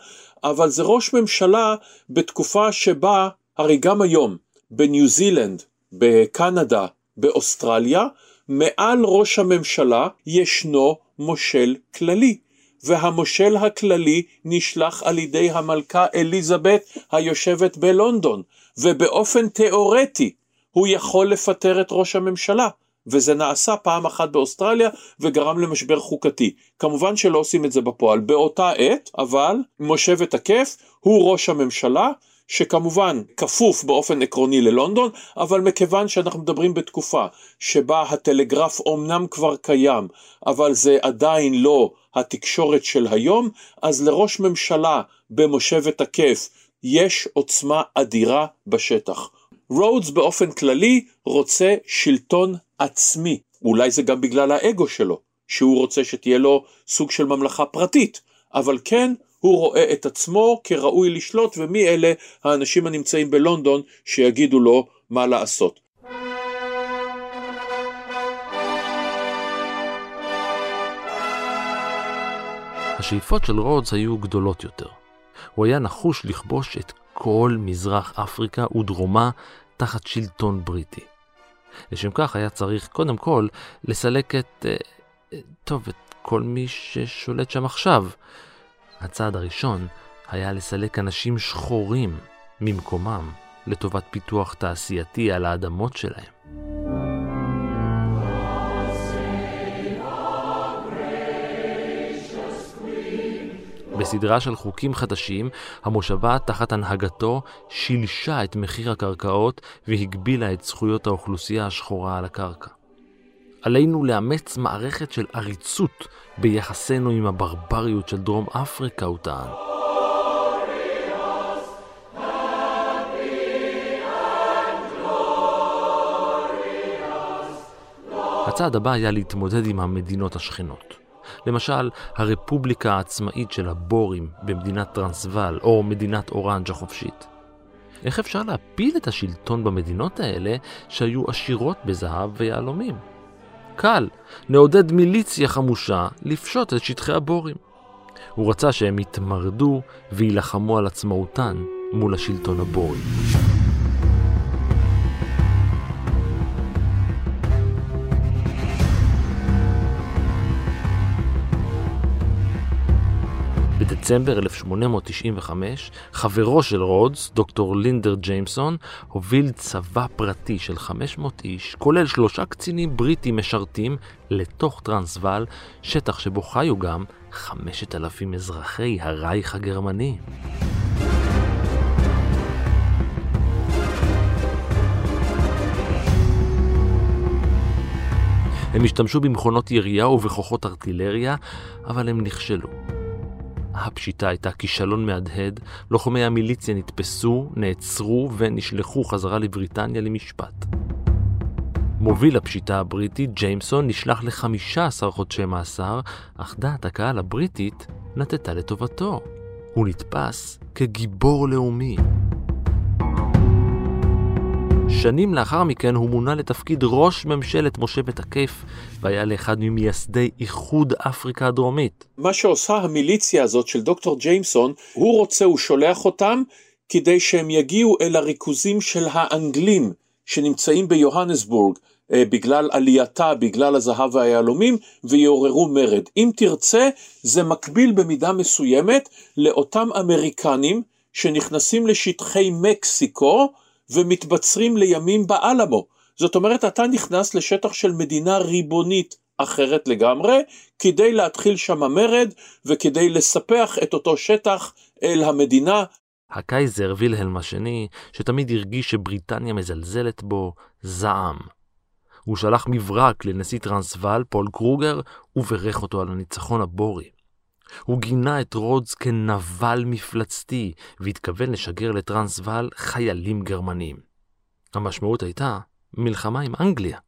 אבל זה ראש ממשלה בתקופה שבה, הרי גם היום, בניו זילנד, בקנדה, באוסטרליה, מעל ראש הממשלה ישנו מושל כללי. והמושל הכללי נשלח על ידי המלכה אליזבת היושבת בלונדון, ובאופן תאורטי הוא יכול לפטר את ראש הממשלה. וזה נעשה פעם אחת באוסטרליה וגרם למשבר חוקתי. כמובן שלא עושים את זה בפועל. באותה עת, אבל, מושבת הכיף הוא ראש הממשלה, שכמובן כפוף באופן עקרוני ללונדון, אבל מכיוון שאנחנו מדברים בתקופה שבה הטלגרף אומנם כבר קיים, אבל זה עדיין לא התקשורת של היום, אז לראש ממשלה במושבת הכיף יש עוצמה אדירה בשטח. רודס באופן כללי רוצה שלטון עצמי. אולי זה גם בגלל האגו שלו, שהוא רוצה שתהיה לו סוג של ממלכה פרטית, אבל כן, הוא רואה את עצמו כראוי לשלוט, ומי אלה האנשים הנמצאים בלונדון שיגידו לו מה לעשות. השאיפות של רודס היו גדולות יותר. הוא היה נחוש לכבוש את כל מזרח אפריקה ודרומה תחת שלטון בריטי. לשם כך היה צריך קודם כל לסלק את, אה, אה, טוב, את כל מי ששולט שם עכשיו. הצעד הראשון היה לסלק אנשים שחורים ממקומם לטובת פיתוח תעשייתי על האדמות שלהם. בסדרה של חוקים חדשים, המושבה תחת הנהגתו שילשה את מחיר הקרקעות והגבילה את זכויות האוכלוסייה השחורה על הקרקע. עלינו לאמץ מערכת של עריצות ביחסינו עם הברבריות של דרום אפריקה, הוא טען. הצעד הבא היה להתמודד עם המדינות השכנות. למשל, הרפובליקה העצמאית של הבורים במדינת טרנסוול, או מדינת אורנג' החופשית. איך אפשר להפיל את השלטון במדינות האלה שהיו עשירות בזהב ויהלומים? קל, נעודד מיליציה חמושה לפשוט את שטחי הבורים. הוא רצה שהם יתמרדו ויילחמו על עצמאותן מול השלטון הבורי. בדצמבר 1895, חברו של רודס, דוקטור לינדר ג'יימסון, הוביל צבא פרטי של 500 איש, כולל שלושה קצינים בריטים משרתים, לתוך טרנסוול, שטח שבו חיו גם 5,000 אזרחי הרייך הגרמני. הם השתמשו במכונות ירייה ובכוחות ארטילריה, אבל הם נכשלו. הפשיטה הייתה כישלון מהדהד, לוחמי המיליציה נתפסו, נעצרו ונשלחו חזרה לבריטניה למשפט. מוביל הפשיטה הבריטית, ג'יימסון, נשלח ל-15 חודשי מאסר, אך דעת הקהל הבריטית נטטה לטובתו. הוא נתפס כגיבור לאומי. שנים לאחר מכן הוא מונה לתפקיד ראש ממשלת משה בתקף, והיה לאחד ממייסדי איחוד אפריקה הדרומית. מה שעושה המיליציה הזאת של דוקטור ג'יימסון, הוא רוצה, הוא שולח אותם כדי שהם יגיעו אל הריכוזים של האנגלים שנמצאים ביוהנסבורג. אה, בגלל עלייתה, בגלל הזהב והיהלומים, ויעוררו מרד. אם תרצה, זה מקביל במידה מסוימת לאותם אמריקנים שנכנסים לשטחי מקסיקו, ומתבצרים לימים באלמו. זאת אומרת, אתה נכנס לשטח של מדינה ריבונית אחרת לגמרי, כדי להתחיל שם המרד וכדי לספח את אותו שטח אל המדינה. הקייזר וילהלם השני, שתמיד הרגיש שבריטניה מזלזלת בו, זעם. הוא שלח מברק לנשיא טרנסוול, פול קרוגר, וברך אותו על הניצחון הבורי. הוא גינה את רודס כנבל מפלצתי, והתכוון לשגר לטרנסוול חיילים גרמנים. המשמעות הייתה מלחמה עם אנגליה.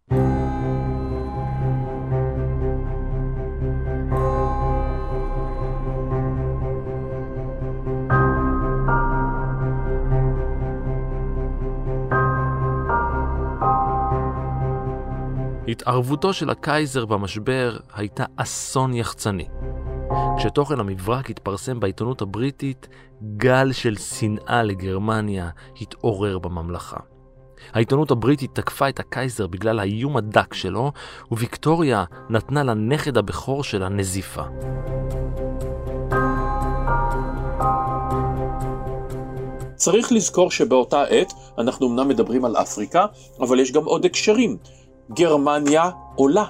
התערבותו של הקייזר במשבר הייתה אסון יחצני. כשתוכן המברק התפרסם בעיתונות הבריטית, גל של שנאה לגרמניה התעורר בממלכה. העיתונות הבריטית תקפה את הקייזר בגלל האיום הדק שלו, וויקטוריה נתנה לנכד הבכור שלה נזיפה. צריך לזכור שבאותה עת, אנחנו אמנם מדברים על אפריקה, אבל יש גם עוד הקשרים. גרמניה עולה.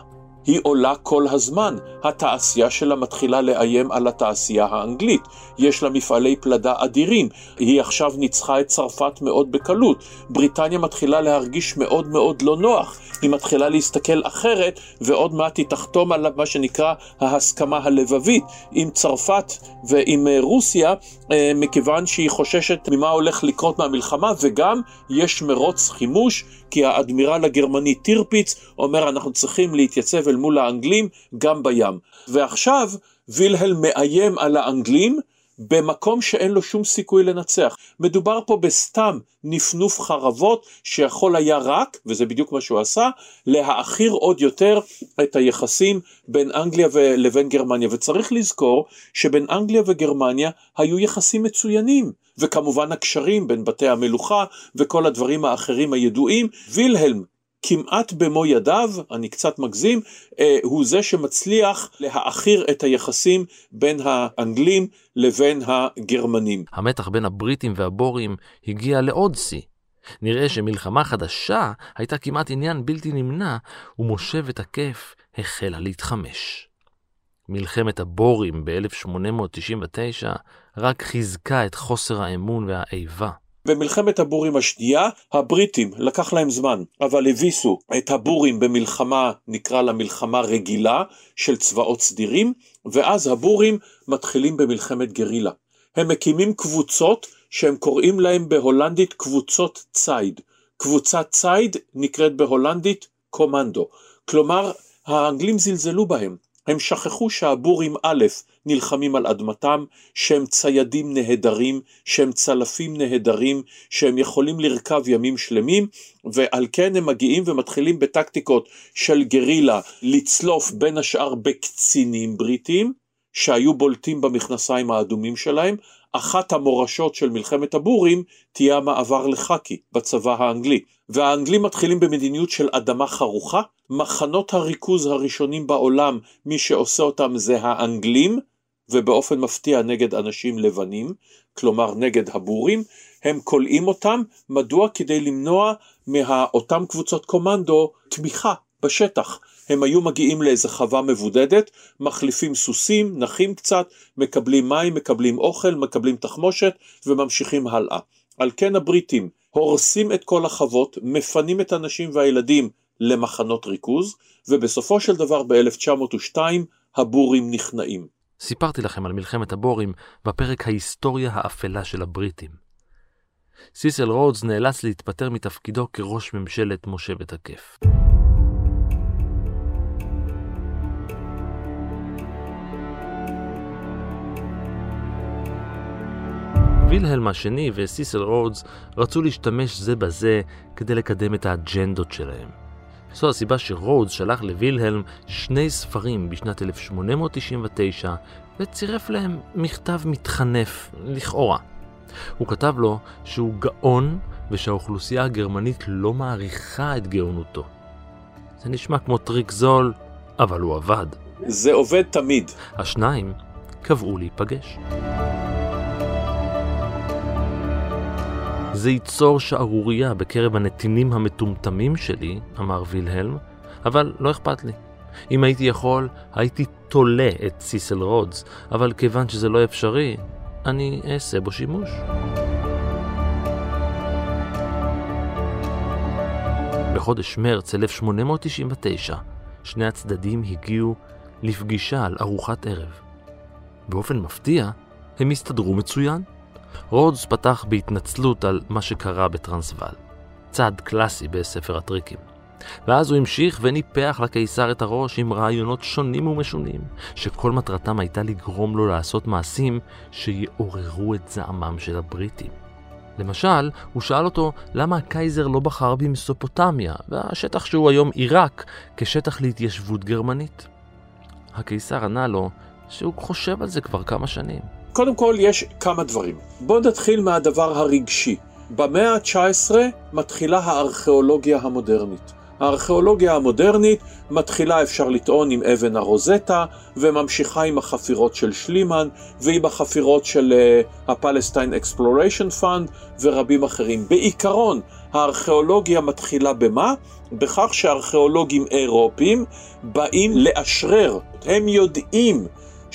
היא עולה כל הזמן. התעשייה שלה מתחילה לאיים על התעשייה האנגלית. יש לה מפעלי פלדה אדירים. היא עכשיו ניצחה את צרפת מאוד בקלות. בריטניה מתחילה להרגיש מאוד מאוד לא נוח. היא מתחילה להסתכל אחרת, ועוד מעט היא תחתום על מה שנקרא ההסכמה הלבבית עם צרפת ועם אה, רוסיה, אה, מכיוון שהיא חוששת ממה הולך לקרות מהמלחמה, וגם יש מרוץ חימוש, כי האדמירל הגרמני טירפיץ אומר אנחנו צריכים להתייצב אל מול האנגלים גם בים. ועכשיו וילהלם מאיים על האנגלים במקום שאין לו שום סיכוי לנצח. מדובר פה בסתם נפנוף חרבות שיכול היה רק, וזה בדיוק מה שהוא עשה, להעכיר עוד יותר את היחסים בין אנגליה לבין גרמניה. וצריך לזכור שבין אנגליה וגרמניה היו יחסים מצוינים. וכמובן הקשרים בין בתי המלוכה וכל הדברים האחרים הידועים. וילהלם כמעט במו ידיו, אני קצת מגזים, אה, הוא זה שמצליח להעכיר את היחסים בין האנגלים לבין הגרמנים. המתח בין הבריטים והבורים הגיע לעוד שיא. נראה שמלחמה חדשה הייתה כמעט עניין בלתי נמנע, ומושבת הכיף החלה להתחמש. מלחמת הבורים ב-1899 רק חיזקה את חוסר האמון והאיבה. במלחמת הבורים השנייה, הבריטים, לקח להם זמן, אבל הביסו את הבורים במלחמה, נקרא לה מלחמה רגילה, של צבאות סדירים, ואז הבורים מתחילים במלחמת גרילה. הם מקימים קבוצות שהם קוראים להם בהולנדית קבוצות ציד. קבוצת ציד נקראת בהולנדית קומנדו. כלומר, האנגלים זלזלו בהם. הם שכחו שהבורים א' נלחמים על אדמתם, שהם ציידים נהדרים, שהם צלפים נהדרים, שהם יכולים לרכב ימים שלמים, ועל כן הם מגיעים ומתחילים בטקטיקות של גרילה לצלוף בין השאר בקצינים בריטים, שהיו בולטים במכנסיים האדומים שלהם, אחת המורשות של מלחמת הבורים תהיה המעבר לחאקי בצבא האנגלי. והאנגלים מתחילים במדיניות של אדמה חרוכה, מחנות הריכוז הראשונים בעולם, מי שעושה אותם זה האנגלים, ובאופן מפתיע נגד אנשים לבנים, כלומר נגד הבורים, הם כולאים אותם, מדוע? כדי למנוע מאותן קבוצות קומנדו תמיכה בשטח. הם היו מגיעים לאיזה חווה מבודדת, מחליפים סוסים, נחים קצת, מקבלים מים, מקבלים אוכל, מקבלים תחמושת וממשיכים הלאה. על כן הבריטים הורסים את כל החוות, מפנים את הנשים והילדים למחנות ריכוז, ובסופו של דבר ב-1902 הבורים נכנעים. סיפרתי לכם על מלחמת הבורים בפרק ההיסטוריה האפלה של הבריטים. סיסל רודס נאלץ להתפטר מתפקידו כראש ממשלת מושבת הכיף. וילהלם השני וסיסל רודס רצו להשתמש זה בזה כדי לקדם את האג'נדות שלהם. זו הסיבה שרודס שלח לווילהלם שני ספרים בשנת 1899 וצירף להם מכתב מתחנף, לכאורה. הוא כתב לו שהוא גאון ושהאוכלוסייה הגרמנית לא מעריכה את גאונותו. זה נשמע כמו טריק זול, אבל הוא עבד. זה עובד תמיד. השניים קבעו להיפגש. זה ייצור שערורייה בקרב הנתינים המטומטמים שלי, אמר וילהלם, אבל לא אכפת לי. אם הייתי יכול, הייתי תולה את סיסל רודס, אבל כיוון שזה לא אפשרי, אני אעשה בו שימוש. בחודש מרץ 1899, שני הצדדים הגיעו לפגישה על ארוחת ערב. באופן מפתיע, הם הסתדרו מצוין. רודס פתח בהתנצלות על מה שקרה בטרנסוול, צעד קלאסי בספר הטריקים. ואז הוא המשיך וניפח לקיסר את הראש עם רעיונות שונים ומשונים, שכל מטרתם הייתה לגרום לו לעשות מעשים שיעוררו את זעמם של הבריטים. למשל, הוא שאל אותו למה הקייזר לא בחר במסופוטמיה, והשטח שהוא היום עיראק, כשטח להתיישבות גרמנית. הקיסר ענה לו שהוא חושב על זה כבר כמה שנים. קודם כל יש כמה דברים. בואו נתחיל מהדבר הרגשי. במאה ה-19 מתחילה הארכיאולוגיה המודרנית. הארכיאולוגיה המודרנית מתחילה, אפשר לטעון, עם אבן הרוזטה, וממשיכה עם החפירות של שלימן, ועם החפירות של ה Palestine Exploration Fund, ורבים אחרים. בעיקרון, הארכיאולוגיה מתחילה במה? בכך שארכיאולוגים אירופים באים לאשרר. הם יודעים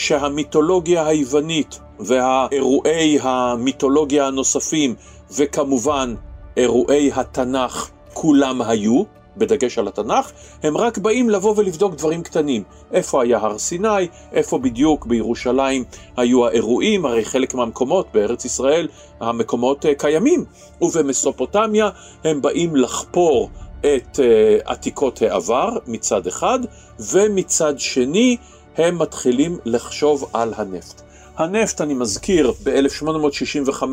שהמיתולוגיה היוונית והאירועי המיתולוגיה הנוספים, וכמובן אירועי התנ"ך, כולם היו, בדגש על התנ"ך, הם רק באים לבוא ולבדוק דברים קטנים. איפה היה הר סיני, איפה בדיוק בירושלים היו האירועים, הרי חלק מהמקומות בארץ ישראל, המקומות אה, קיימים. ובמסופוטמיה הם באים לחפור את uh, עתיקות העבר מצד אחד, ומצד שני הם מתחילים לחשוב על הנפט. הנפט, אני מזכיר, ב-1865,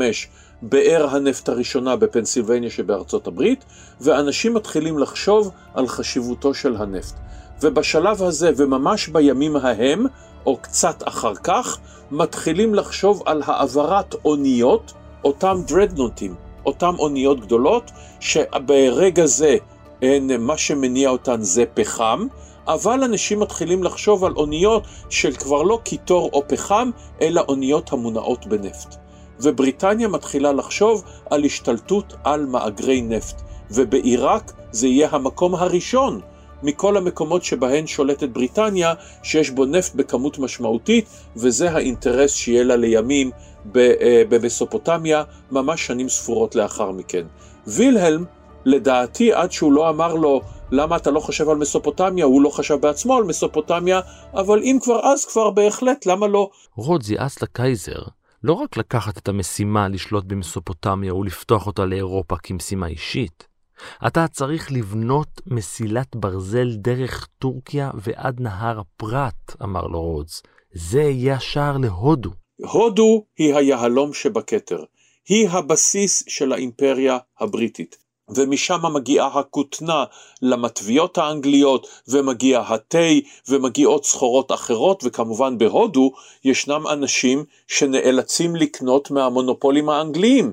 באר הנפט הראשונה בפנסילבניה שבארצות הברית, ואנשים מתחילים לחשוב על חשיבותו של הנפט. ובשלב הזה, וממש בימים ההם, או קצת אחר כך, מתחילים לחשוב על העברת אוניות, אותם דרדנוטים, אותם אוניות גדולות, שברגע זה הן, מה שמניע אותן זה פחם, אבל אנשים מתחילים לחשוב על אוניות של כבר לא קיטור או פחם, אלא אוניות המונעות בנפט. ובריטניה מתחילה לחשוב על השתלטות על מאגרי נפט, ובעיראק זה יהיה המקום הראשון מכל המקומות שבהן שולטת בריטניה, שיש בו נפט בכמות משמעותית, וזה האינטרס שיהיה לה לימים אה, במסופוטמיה, ממש שנים ספורות לאחר מכן. וילהלם, לדעתי, עד שהוא לא אמר לו, למה אתה לא חושב על מסופוטמיה, הוא לא חשב בעצמו על מסופוטמיה, אבל אם כבר אז כבר בהחלט, למה לא? רודס יעץ לקייזר לא רק לקחת את המשימה לשלוט במסופוטמיה ולפתוח אותה לאירופה כמשימה אישית, אתה צריך לבנות מסילת ברזל דרך טורקיה ועד נהר הפרת, אמר לו רודס. זה יהיה השער להודו. הודו היא היהלום שבכתר. היא הבסיס של האימפריה הבריטית. ומשם מגיעה הכותנה למטביות האנגליות, ומגיע התה, ומגיעות סחורות אחרות, וכמובן בהודו ישנם אנשים שנאלצים לקנות מהמונופולים האנגליים.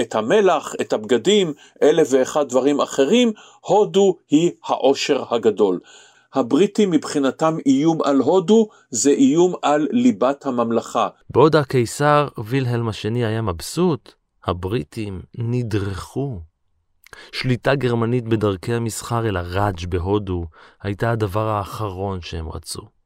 את המלח, את הבגדים, אלף ואחד דברים אחרים, הודו היא העושר הגדול. הבריטים מבחינתם איום על הודו זה איום על ליבת הממלכה. בעוד הקיסר וילהלם השני היה מבסוט, הבריטים נדרכו. שליטה גרמנית בדרכי המסחר אל הראג' בהודו הייתה הדבר האחרון שהם רצו.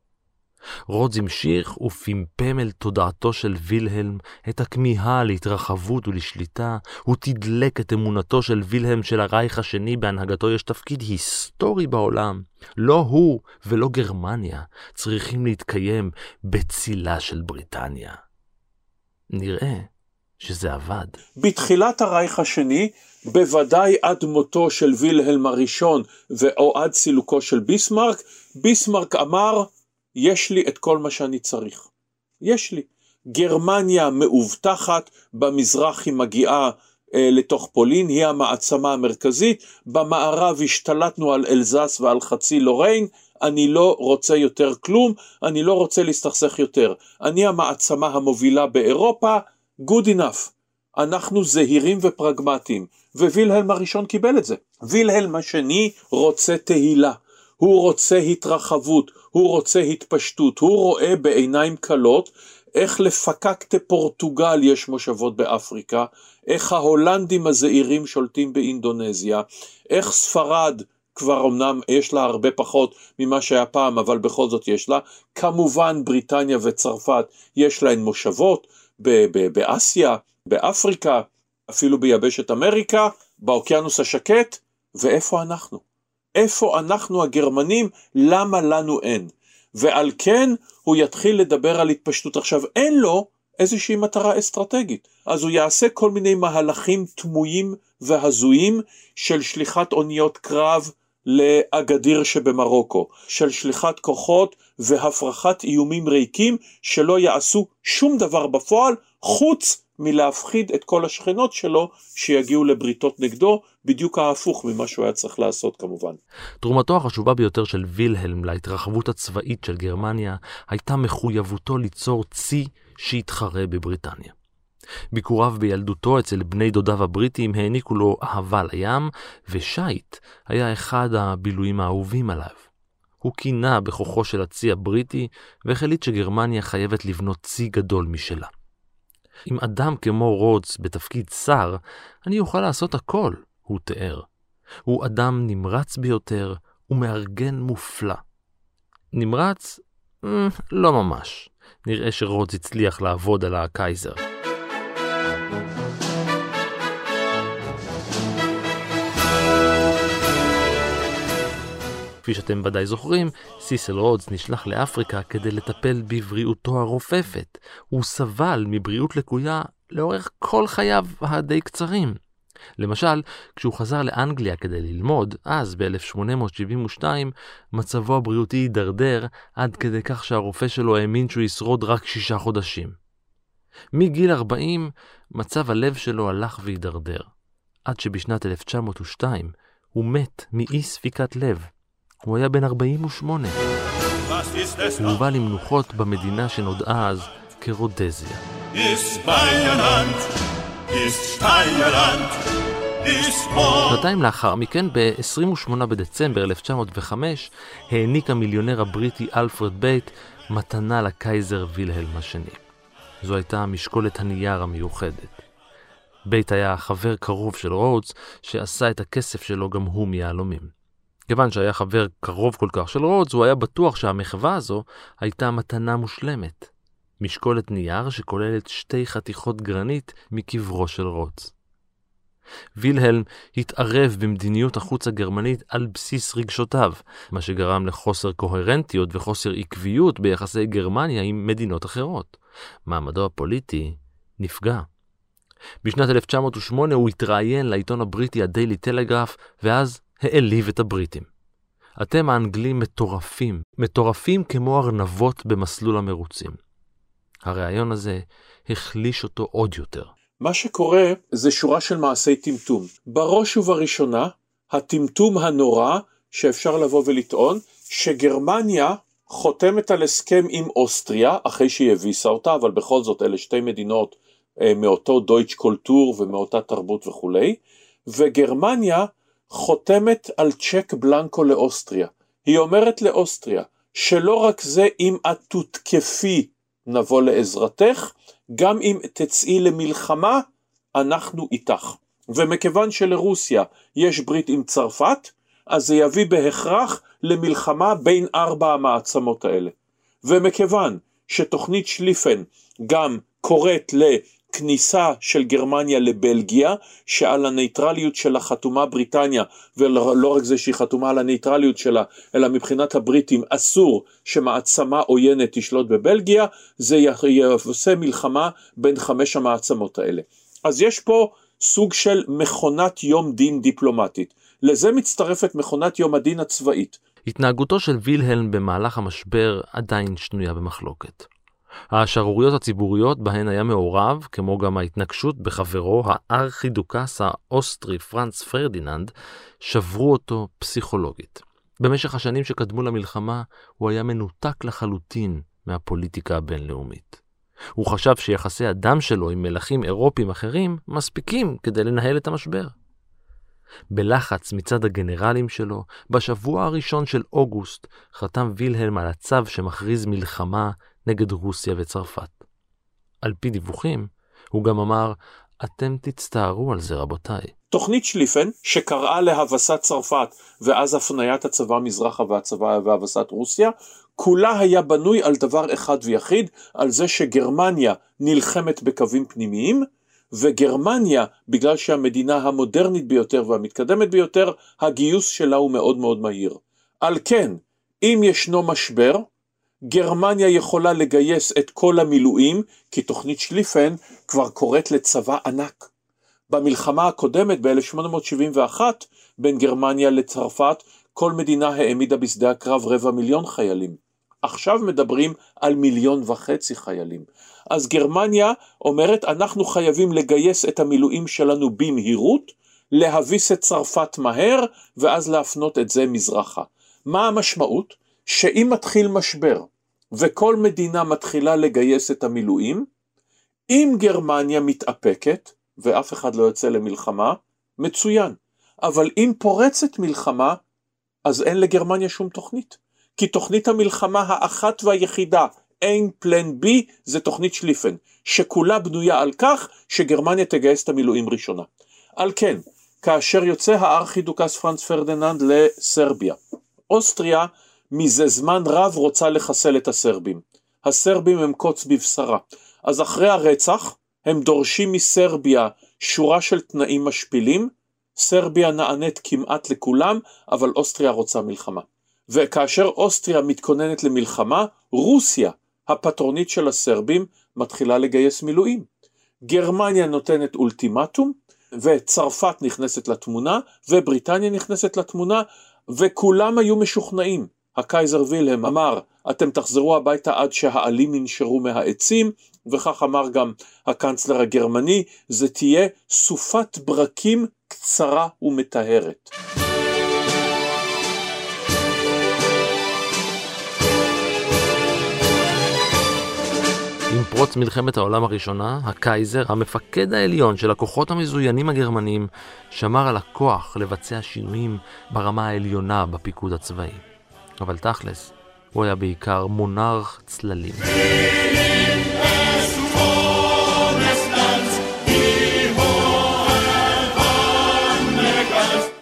רודס המשיך ופמפם אל תודעתו של וילהלם את הכמיהה להתרחבות ולשליטה, הוא תדלק את אמונתו של וילהלם של הרייך השני בהנהגתו יש תפקיד היסטורי בעולם. לא הוא ולא גרמניה צריכים להתקיים בצילה של בריטניה. נראה שזה עבד. בתחילת הרייך השני, בוודאי עד מותו של וילהלם הראשון או עד סילוקו של ביסמרק, ביסמרק אמר יש לי את כל מה שאני צריך. יש לי. גרמניה מאובטחת, במזרח היא מגיעה אה, לתוך פולין, היא המעצמה המרכזית, במערב השתלטנו על אלזס ועל חצי לוריין, אני לא רוצה יותר כלום, אני לא רוצה להסתכסך יותר. אני המעצמה המובילה באירופה, good enough. אנחנו זהירים ופרגמטיים, ווילהלם הראשון קיבל את זה. וילהלם השני רוצה תהילה, הוא רוצה התרחבות, הוא רוצה התפשטות, הוא רואה בעיניים כלות איך לפקקטה פורטוגל יש מושבות באפריקה, איך ההולנדים הזעירים שולטים באינדונזיה, איך ספרד כבר אמנם יש לה הרבה פחות ממה שהיה פעם, אבל בכל זאת יש לה, כמובן בריטניה וצרפת יש להן מושבות באסיה, באפריקה, אפילו ביבשת אמריקה, באוקיינוס השקט, ואיפה אנחנו? איפה אנחנו הגרמנים, למה לנו אין. ועל כן הוא יתחיל לדבר על התפשטות. עכשיו אין לו איזושהי מטרה אסטרטגית, אז הוא יעשה כל מיני מהלכים תמוהים והזויים של שליחת אוניות קרב לאגדיר שבמרוקו, של שליחת כוחות והפרחת איומים ריקים שלא יעשו שום דבר בפועל חוץ מלהפחיד את כל השכנות שלו שיגיעו לבריתות נגדו, בדיוק ההפוך ממה שהוא היה צריך לעשות כמובן. תרומתו החשובה ביותר של וילהלם להתרחבות הצבאית של גרמניה הייתה מחויבותו ליצור צי שיתחרה בבריטניה. ביקוריו בילדותו אצל בני דודיו הבריטים העניקו לו אהבה לים, ושייט היה אחד הבילויים האהובים עליו. הוא קינה בכוחו של הצי הבריטי, והחליט שגרמניה חייבת לבנות צי גדול משלה. עם אדם כמו רודס בתפקיד שר, אני אוכל לעשות הכל, הוא תיאר. הוא אדם נמרץ ביותר ומארגן מופלא. נמרץ? אה, לא ממש. נראה שרודס הצליח לעבוד על הקייזר. כפי שאתם ודאי זוכרים, סיסל רודס נשלח לאפריקה כדי לטפל בבריאותו הרופפת. הוא סבל מבריאות לקויה לאורך כל חייו הדי קצרים. למשל, כשהוא חזר לאנגליה כדי ללמוד, אז ב-1872, מצבו הבריאותי הידרדר עד כדי כך שהרופא שלו האמין שהוא ישרוד רק שישה חודשים. מגיל 40 מצב הלב שלו הלך והידרדר, עד שבשנת 1902 הוא מת מאי ספיקת לב. הוא היה בן 48. הוא הובא למנוחות במדינה שנודעה אז כרודזיה. שנתיים לאחר מכן, ב-28 בדצמבר 1905, העניק המיליונר הבריטי אלפרד בייט מתנה לקייזר וילהלם השני. זו הייתה משקולת הנייר המיוחדת. בייט היה חבר קרוב של רודס, שעשה את הכסף שלו גם הוא מיהלומים. כיוון שהיה חבר קרוב כל כך של רודס, הוא היה בטוח שהמחווה הזו הייתה מתנה מושלמת. משקולת נייר שכוללת שתי חתיכות גרנית מקברו של רודס. וילהלם התערב במדיניות החוץ הגרמנית על בסיס רגשותיו, מה שגרם לחוסר קוהרנטיות וחוסר עקביות ביחסי גרמניה עם מדינות אחרות. מעמדו הפוליטי נפגע. בשנת 1908 הוא התראיין לעיתון הבריטי הדיילי טלגרף, ואז העליב את הבריטים. אתם האנגלים מטורפים, מטורפים כמו ארנבות במסלול המרוצים. הרעיון הזה החליש אותו עוד יותר. מה שקורה זה שורה של מעשי טמטום. בראש ובראשונה, הטמטום הנורא שאפשר לבוא ולטעון, שגרמניה חותמת על הסכם עם אוסטריה, אחרי שהיא הביסה אותה, אבל בכל זאת אלה שתי מדינות אה, מאותו דויטש קולטור ומאותה תרבות וכולי, וגרמניה חותמת על צ'ק בלנקו לאוסטריה. היא אומרת לאוסטריה, שלא רק זה אם את תותקפי נבוא לעזרתך, גם אם תצאי למלחמה, אנחנו איתך. ומכיוון שלרוסיה יש ברית עם צרפת, אז זה יביא בהכרח למלחמה בין ארבע המעצמות האלה. ומכיוון שתוכנית שליפן גם קוראת כניסה של גרמניה לבלגיה, שעל הנייטרליות שלה חתומה בריטניה, ולא רק זה שהיא חתומה על הנייטרליות שלה, אלא מבחינת הבריטים אסור שמעצמה עוינת תשלוט בבלגיה, זה יעשה מלחמה בין חמש המעצמות האלה. אז יש פה סוג של מכונת יום דין דיפלומטית. לזה מצטרפת מכונת יום הדין הצבאית. התנהגותו של וילהלם במהלך המשבר עדיין שנויה במחלוקת. השערוריות הציבוריות בהן היה מעורב, כמו גם ההתנקשות בחברו הארכידוקס האוסטרי פרנץ פרדיננד, שברו אותו פסיכולוגית. במשך השנים שקדמו למלחמה, הוא היה מנותק לחלוטין מהפוליטיקה הבינלאומית. הוא חשב שיחסי הדם שלו עם מלכים אירופים אחרים מספיקים כדי לנהל את המשבר. בלחץ מצד הגנרלים שלו, בשבוע הראשון של אוגוסט חתם וילהלם על הצו שמכריז מלחמה נגד רוסיה וצרפת. על פי דיווחים, הוא גם אמר, אתם תצטערו על זה רבותיי. תוכנית שליפן, שקראה להבסת צרפת ואז הפניית הצבא מזרחה והצבא והבסת רוסיה, כולה היה בנוי על דבר אחד ויחיד, על זה שגרמניה נלחמת בקווים פנימיים, וגרמניה, בגלל שהמדינה המודרנית ביותר והמתקדמת ביותר, הגיוס שלה הוא מאוד מאוד מהיר. על כן, אם ישנו משבר, גרמניה יכולה לגייס את כל המילואים, כי תוכנית שליפן כבר קוראת לצבא ענק. במלחמה הקודמת ב-1871 בין גרמניה לצרפת, כל מדינה העמידה בשדה הקרב רבע מיליון חיילים. עכשיו מדברים על מיליון וחצי חיילים. אז גרמניה אומרת אנחנו חייבים לגייס את המילואים שלנו במהירות, להביס את צרפת מהר ואז להפנות את זה מזרחה. מה המשמעות? שאם מתחיל משבר וכל מדינה מתחילה לגייס את המילואים, אם גרמניה מתאפקת ואף אחד לא יוצא למלחמה, מצוין. אבל אם פורצת מלחמה, אז אין לגרמניה שום תוכנית. כי תוכנית המלחמה האחת והיחידה, אין פלן בי, זה תוכנית שליפן, שכולה בנויה על כך שגרמניה תגייס את המילואים ראשונה. על כן, כאשר יוצא הארכידוקס פרנץ פרדיננד לסרביה, אוסטריה מזה זמן רב רוצה לחסל את הסרבים. הסרבים הם קוץ בבשרה. אז אחרי הרצח, הם דורשים מסרביה שורה של תנאים משפילים, סרביה נענית כמעט לכולם, אבל אוסטריה רוצה מלחמה. וכאשר אוסטריה מתכוננת למלחמה, רוסיה, הפטרונית של הסרבים, מתחילה לגייס מילואים. גרמניה נותנת אולטימטום, וצרפת נכנסת לתמונה, ובריטניה נכנסת לתמונה, וכולם היו משוכנעים. הקייזר וילהם אמר, אתם תחזרו הביתה עד שהעלים ינשרו מהעצים, וכך אמר גם הקנצלר הגרמני, זה תהיה סופת ברקים קצרה ומטהרת. עם פרוץ מלחמת העולם הראשונה, הקייזר, המפקד העליון של הכוחות המזוינים הגרמנים, שמר על הכוח לבצע שינויים ברמה העליונה בפיקוד הצבאי. אבל תכלס, הוא היה בעיקר מונרך צללים.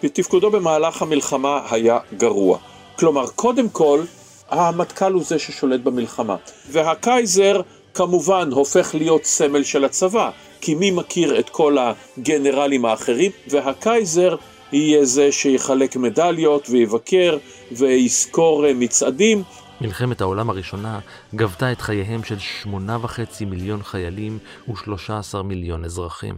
ותפקודו במהלך המלחמה היה גרוע. כלומר, קודם כל, המטכ"ל הוא זה ששולט במלחמה. והקייזר כמובן הופך להיות סמל של הצבא, כי מי מכיר את כל הגנרלים האחרים, והקייזר יהיה זה שיחלק מדליות ויבקר ויזכור אה, מצעדים. מלחמת העולם הראשונה גבתה את חייהם של שמונה וחצי מיליון חיילים ושלושה עשר מיליון אזרחים.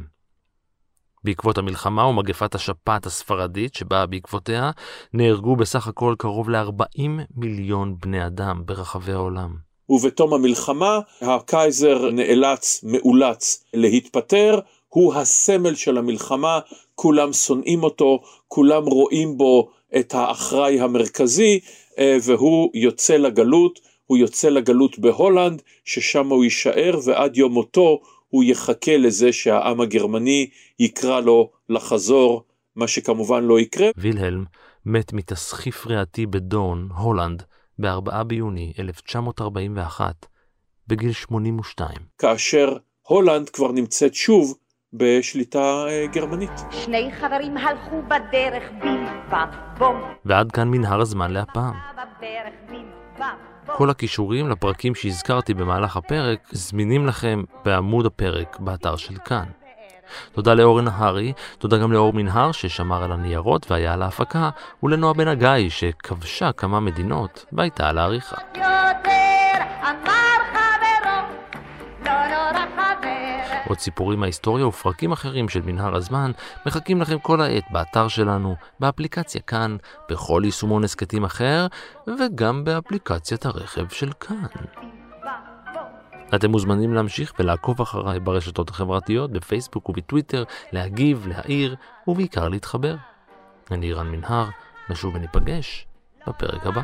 בעקבות המלחמה ומגפת השפעת הספרדית שבאה בעקבותיה, נהרגו בסך הכל קרוב ל-40 מיליון בני אדם ברחבי העולם. ובתום המלחמה הקייזר נאלץ, מאולץ להתפטר, הוא הסמל של המלחמה, כולם שונאים אותו, כולם רואים בו את האחראי המרכזי, אה, והוא יוצא לגלות, הוא יוצא לגלות בהולנד, ששם הוא יישאר, ועד יום מותו הוא יחכה לזה שהעם הגרמני יקרא לו לחזור, מה שכמובן לא יקרה. וילהלם מת מתסחיף ריאתי בדורן, הולנד, ב-4 ביוני 1941, בגיל 82. כאשר הולנד כבר נמצאת שוב בשליטה אה, גרמנית. שני חברים הלכו בדרך בים בום. ועד כאן מנהר הזמן להפעם. כל הכישורים לפרקים שהזכרתי במהלך הפרק זמינים לכם בעמוד הפרק באתר של כאן. תודה לאורן נהרי, תודה גם לאור מנהר ששמר על הניירות והיה על ההפקה, ולנועה בן הגיא שכבשה כמה מדינות והייתה על העריכה. עוד סיפורים מההיסטוריה ופרקים אחרים של מנהר הזמן מחכים לכם כל העת באתר שלנו, באפליקציה כאן, בכל יישומון הסכתים אחר, וגם באפליקציית הרכב של כאן. אתם מוזמנים להמשיך ולעקוב אחריי ברשתות החברתיות, בפייסבוק ובטוויטר, להגיב, להעיר, ובעיקר להתחבר. אני רן מנהר, נשוב וניפגש בפרק הבא.